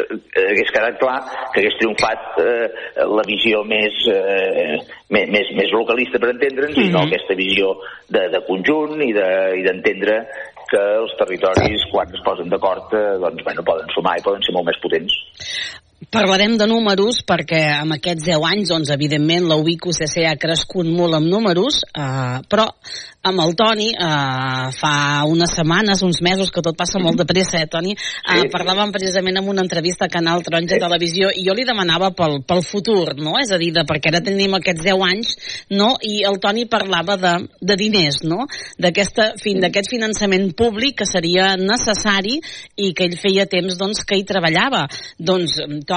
hagués quedat clar que hagués triomfat eh, la visió més, eh, més, més localista per entendre'ns, mm -hmm. i no aquesta visió de, de conjunt i d'entendre de, que els territoris, quan es posen d'acord, eh, doncs, bueno, poden sumar i poden ser molt més potents. Parlarem de números perquè amb aquests 10 anys, doncs, evidentment, la UBIC UCC ha crescut molt amb números, eh, però amb el Toni eh, fa unes setmanes, uns mesos, que tot passa molt de pressa, eh, Toni? Eh. Parlàvem precisament en una entrevista a Canal Taronja. Televisió i jo li demanava pel, pel futur, no? És a dir, de, perquè ara tenim aquests 10 anys, no? I el Toni parlava de, de diners, no? D'aquest fin, finançament públic que seria necessari i que ell feia temps doncs, que hi treballava. Doncs, Toni,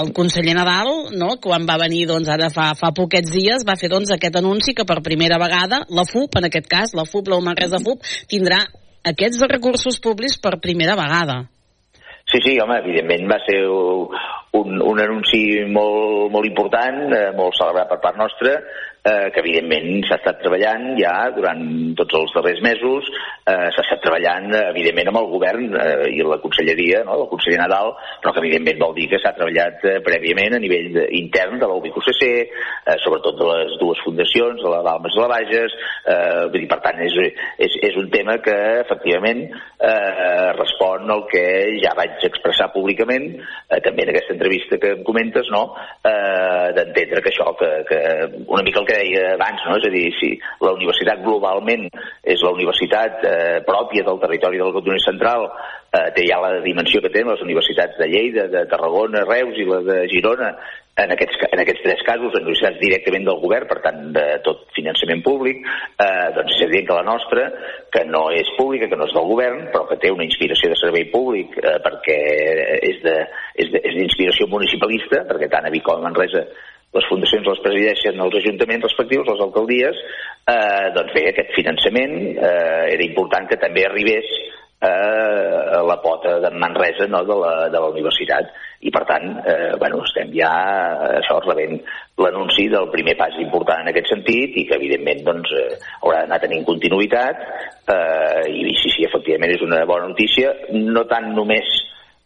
el conseller Nadal, no, quan va venir doncs, ara fa, fa poquets dies, va fer doncs, aquest anunci que per primera vegada la FUP, en aquest cas, la FUP, la Manresa FUP, tindrà aquests recursos públics per primera vegada. Sí, sí, home, evidentment va ser un, un anunci molt, molt important, eh, molt celebrat per part nostra, eh, que evidentment s'ha estat treballant ja durant tots els darrers mesos, eh, s'ha estat treballant evidentment amb el govern eh, i la conselleria, no, el conseller Nadal, però que evidentment vol dir que s'ha treballat eh, prèviament a nivell de, intern de la UBIC-UCC, eh, sobretot de les dues fundacions, de la Balmes i la Bages, eh, vull dir, per tant, és, és, és un tema que efectivament eh, respon al que ja vaig expressar públicament, eh, també en aquesta entrevista que em comentes, no? eh, d'entendre que això, que, que una mica el que deia abans, no? és a dir, si la universitat globalment és la universitat eh, pròpia del territori del Catalunya Central, eh, té ja la dimensió que tenen les universitats de Lleida, de Tarragona, Reus i la de Girona, en aquests, en aquests tres casos, universitats directament del govern, per tant, de tot finançament públic, eh, doncs és evident que la nostra, que no és pública, que no és del govern, però que té una inspiració de servei públic eh, perquè és d'inspiració municipalista, perquè tant a Vic com a Manresa les fundacions les presideixen els ajuntaments respectius, les alcaldies, eh, doncs bé, aquest finançament eh, era important que també arribés eh, a la pota de Manresa no, de, la, de la universitat. I per tant eh, bueno, estem ja això rebent l'anunci del primer pas important en aquest sentit i que evidentment doncs, eh, haurà d'anar tenint continuïtat eh, i sí, sí, efectivament és una bona notícia. No tant només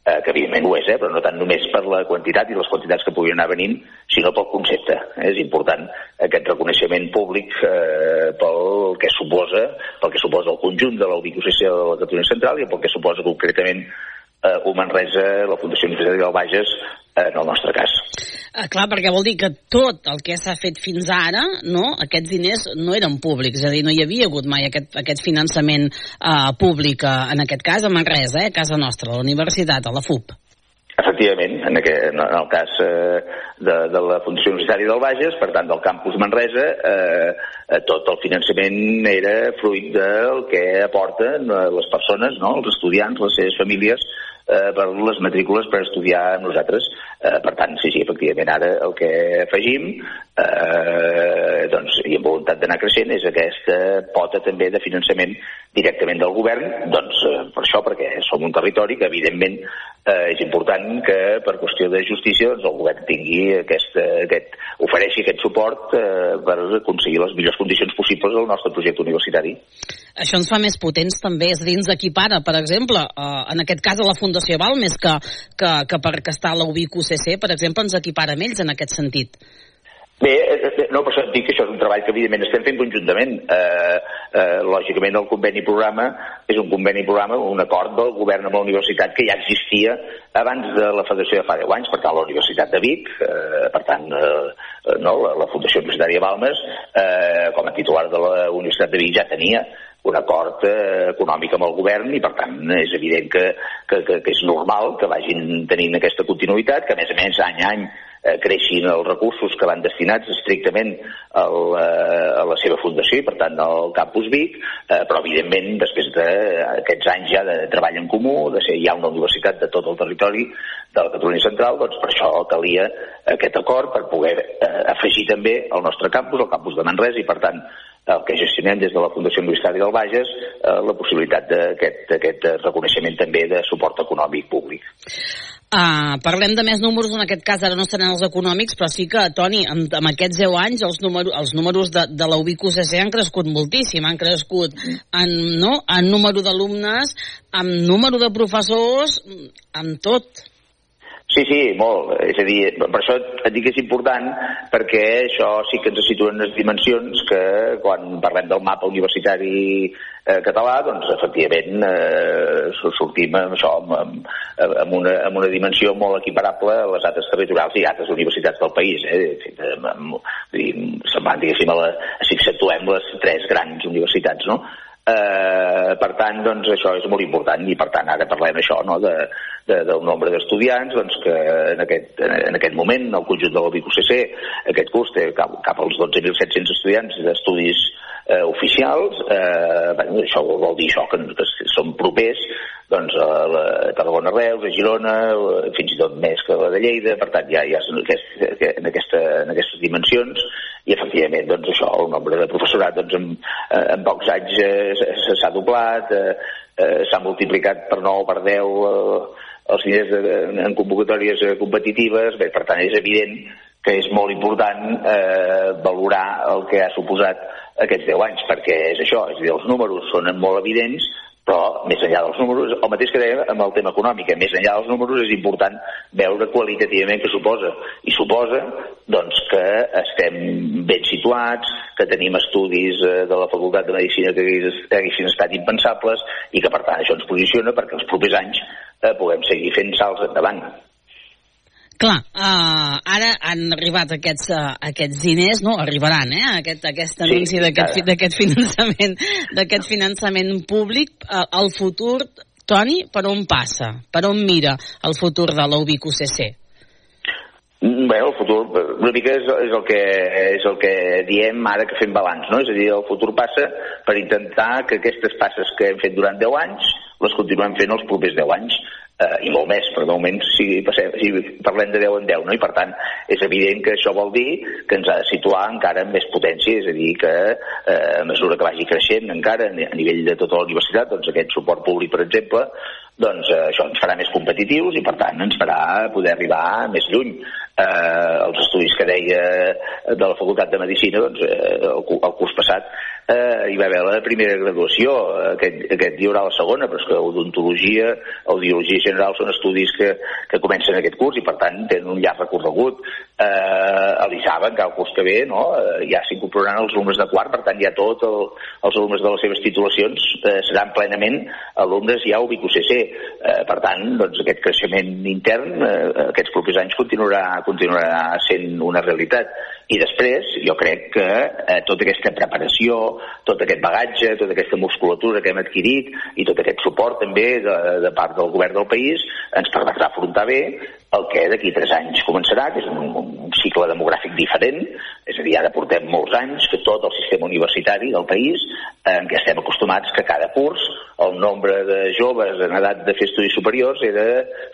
eh, que evidentment ho és, eh, però no tant només per la quantitat i les quantitats que puguin anar venint, sinó pel concepte. Eh? És important aquest reconeixement públic eh, pel que suposa pel que suposa el conjunt de la ubicació de la Catalunya Central i pel que suposa concretament eh, un Manresa, la Fundació Universitària del Bages, eh, en el nostre cas. Eh, clar, perquè vol dir que tot el que s'ha fet fins ara, no, aquests diners no eren públics, és a dir, no hi havia hagut mai aquest, aquest finançament eh, públic, eh, en aquest cas a Manresa, eh, a casa nostra, a la universitat, a la FUP. Efectivament, en, aquest, en el cas eh, de, de la Fundació Universitària del Bages, per tant del campus Manresa, eh, eh, tot el finançament era fruit del que aporten eh, les persones, no? els estudiants, les seves famílies, eh, per les matrícules per estudiar amb nosaltres. Eh, per tant, sí, sí, efectivament, ara el que afegim, eh, doncs, i amb voluntat d'anar creixent, és aquesta pota també de finançament directament del govern, doncs, eh, per això, perquè som un territori que, evidentment, eh, és important que, per qüestió de justícia, doncs, el govern tingui aquesta, aquest, ofereixi aquest suport eh, per aconseguir les millors condicions possibles al nostre projecte universitari. Això ens fa més potents també, és a dir, ens equipara, per exemple, eh, en aquest cas a la Fundació Val, més que, que, que per que està a la UBIC UCC, per exemple, ens equipara amb ells en aquest sentit. Bé, eh, eh, no, per això et dic que això és un treball que evidentment estem fent conjuntament. Eh, eh, lògicament el conveni programa és un conveni programa, un acord del govern amb la universitat que ja existia abans de la federació de fa 10 anys, per tant la Universitat de Vic, eh, per tant eh, no, la, la Fundació Universitària Balmes, eh, com a titular de la Universitat de Vic ja tenia un acord eh, econòmic amb el govern i per tant és evident que, que, que, que és normal que vagin tenint aquesta continuïtat, que a més a més any a any eh, creixin els recursos que van destinats estrictament al, eh, a la seva fundació i per tant al Campus Vic, eh, però evidentment després d'aquests anys ja de treball en comú, de ser ja una universitat de tot el territori de la Catalunya Central, doncs per això calia aquest acord per poder eh, afegir també el nostre campus, el campus de Manresa i per tant el que gestionem des de la Fundació Universitària del Bages eh, la possibilitat d'aquest reconeixement també de suport econòmic públic. Uh, parlem de més números, en aquest cas ara no seran els econòmics, però sí que, Toni, amb, amb aquests 10 anys els, número, els números de, de la UBIC UCC han crescut moltíssim, han crescut en, no, en número d'alumnes, en número de professors, en tot. Sí, sí, molt. És a dir, per això et dic que és important, perquè això sí que ens situa en les dimensions que quan parlem del mapa universitari eh, català, doncs efectivament eh, sortim amb això, amb, amb, una, amb una dimensió molt equiparable a les altres territorials i altres universitats del país. Eh? Amb, amb, semblant, diguéssim, a, la, si accentuem les tres grans universitats, no? Eh, per tant, doncs, això és molt important i per tant ara parlem això no, de, de, nombre d'estudiants doncs, que en aquest, en aquest moment el conjunt de la BICUCC aquest curs té cap, cap als 12.700 estudiants d'estudis eh, oficials. Eh, bueno, això vol dir això que, que som propers doncs, a, la, a Tarragona Reus, a Girona, fins i tot més que la de Lleida, per tant ja, ja aquest, en, aquesta, en aquestes dimensions i efectivament doncs això, el nombre de professorat doncs, en, eh, en pocs anys eh, s'ha doblat, eh, eh, s'ha multiplicat per 9 per 10 eh, els diners de, en convocatòries competitives, bé, per tant és evident que és molt important eh, valorar el que ha suposat aquests 10 anys, perquè és això, és dir, els números són molt evidents, però més enllà dels números, el mateix que dèiem amb el tema econòmic, eh, més enllà dels números és important veure qualitativament què suposa. I suposa doncs, que estem ben situats, que tenim estudis eh, de la Facultat de Medicina que haguessin estat impensables i que per tant això ens posiciona perquè els propers anys eh, puguem seguir fent salts endavant. Clar, uh, ara han arribat aquests, uh, aquests diners, no? Arribaran, eh? Aquest, aquest anunci sí, d'aquest finançament, d'aquest finançament públic. Uh, el futur, Toni, per on passa? Per on mira el futur de l'UBIC UCC? Mm, bé, el futur una mica és, és, el que, és el que diem ara que fem balanç, no? És a dir, el futur passa per intentar que aquestes passes que hem fet durant 10 anys les continuem fent els propers 10 anys eh, i molt més, però de moment si, passem, si parlem de 10 en 10, no? i per tant és evident que això vol dir que ens ha de situar encara amb més potència, és a dir, que eh, a mesura que vagi creixent encara a nivell de tota la universitat, doncs aquest suport públic, per exemple, doncs eh, això ens farà més competitius i per tant ens farà poder arribar més lluny. Eh, els estudis que deia de la Facultat de Medicina, doncs eh, el, el curs passat eh, hi va haver la primera graduació, aquest, aquest hi haurà la segona, però és que odontologia, audiologia general són estudis que, que comencen aquest curs i per tant tenen un llarg recorregut. Eh, a l'ISABA, encara el curs que ve, no? eh, ja s'incorporaran els alumnes de quart, per tant ja tots el, els alumnes de les seves titulacions eh, seran plenament alumnes ja UBIC UCC. Eh, per tant, doncs, aquest creixement intern eh, aquests propers anys continuarà, continuarà sent una realitat. I després, jo crec que eh, tota aquesta preparació, tot aquest bagatge, tota aquesta musculatura que hem adquirit i tot aquest suport també de, de part del govern del país ens permetrà afrontar bé el que d'aquí tres anys començarà, que és un, un cicle demogràfic diferent, és a dir, ara portem molts anys que tot el sistema universitari del país, en què estem acostumats que cada curs el nombre de joves en edat de fer estudis superiors era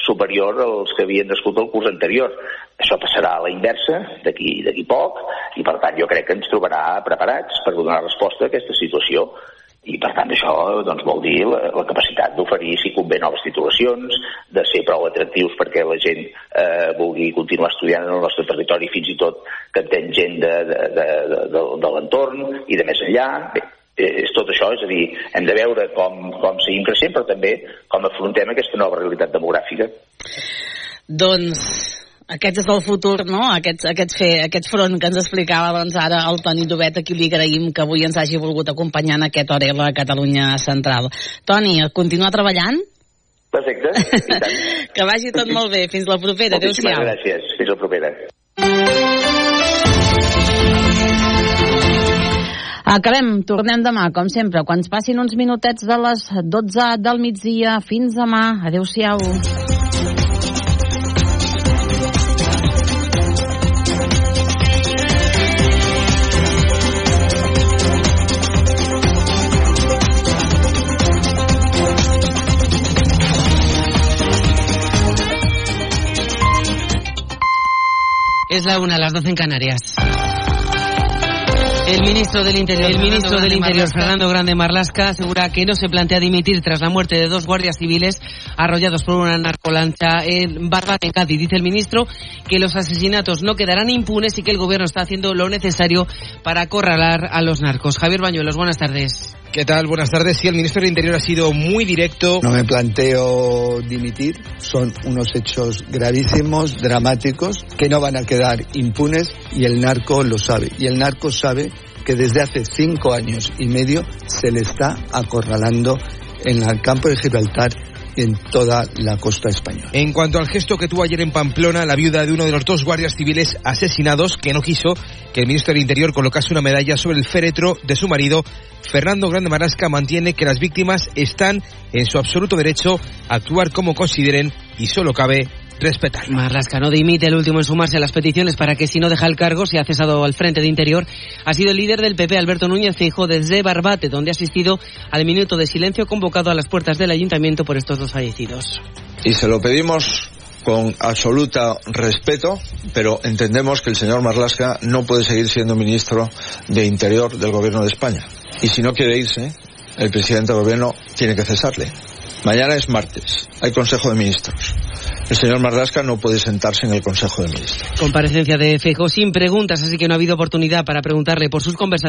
superior als que havien nascut el curs anterior. Això passarà a la inversa d'aquí poc i per tant jo crec que ens trobarà preparats per donar resposta a aquesta situació i per tant això doncs, vol dir la, la capacitat d'oferir si convé noves titulacions, de ser prou atractius perquè la gent eh, vulgui continuar estudiant en el nostre territori fins i tot que entén gent de, de, de, de, de, l'entorn i de més enllà. Bé, eh, és tot això, és a dir, hem de veure com, com seguim creixent, però també com afrontem aquesta nova realitat demogràfica. Doncs aquest és el futur, no? Aquest, aquest, fer, aquest front que ens explicava doncs, ara el Toni Dobet, a qui li agraïm que avui ens hagi volgut acompanyar en aquest hora a Catalunya Central. Toni, continua treballant? Perfecte, i tant. que vagi tot molt bé. Fins la propera. Moltíssimes Adéu-siau. gràcies. Fins la propera. Acabem, tornem demà, com sempre, quan passin uns minutets de les 12 del migdia. Fins demà. Adéu-siau. Es la una, las 12 en Canarias. El ministro del Interior, el ministro del Interior Fernando Grande Marlasca, asegura que no se plantea dimitir tras la muerte de dos guardias civiles arrollados por una narcolancha en Barbate, en Cádiz. Dice el ministro que los asesinatos no quedarán impunes y que el gobierno está haciendo lo necesario para acorralar a los narcos. Javier Bañuelos, buenas tardes. ¿Qué tal? Buenas tardes. Sí, el ministro del Interior ha sido muy directo. No me planteo dimitir. Son unos hechos gravísimos, dramáticos, que no van a quedar impunes y el narco lo sabe. Y el narco sabe que desde hace cinco años y medio se le está acorralando en el campo de Gibraltar en toda la costa española. En cuanto al gesto que tuvo ayer en Pamplona, la viuda de uno de los dos guardias civiles asesinados, que no quiso que el ministro del Interior colocase una medalla sobre el féretro de su marido, Fernando Grande Marasca mantiene que las víctimas están en su absoluto derecho a actuar como consideren y solo cabe respetar. Marlasca no dimite el último en sumarse a las peticiones para que si no deja el cargo se ha cesado al frente de Interior. Ha sido el líder del PP, Alberto Núñez Feijóo, desde Barbate, donde ha asistido al minuto de silencio convocado a las puertas del ayuntamiento por estos dos fallecidos. Y se lo pedimos con absoluta respeto, pero entendemos que el señor Marlasca no puede seguir siendo ministro de Interior del Gobierno de España. Y si no quiere irse, el presidente del Gobierno tiene que cesarle. Mañana es martes, hay Consejo de Ministros. El señor Marlasca no puede sentarse en el Consejo de Ministros. Comparecencia de Feijóo sin preguntas, así que no ha habido oportunidad para preguntarle por sus conversaciones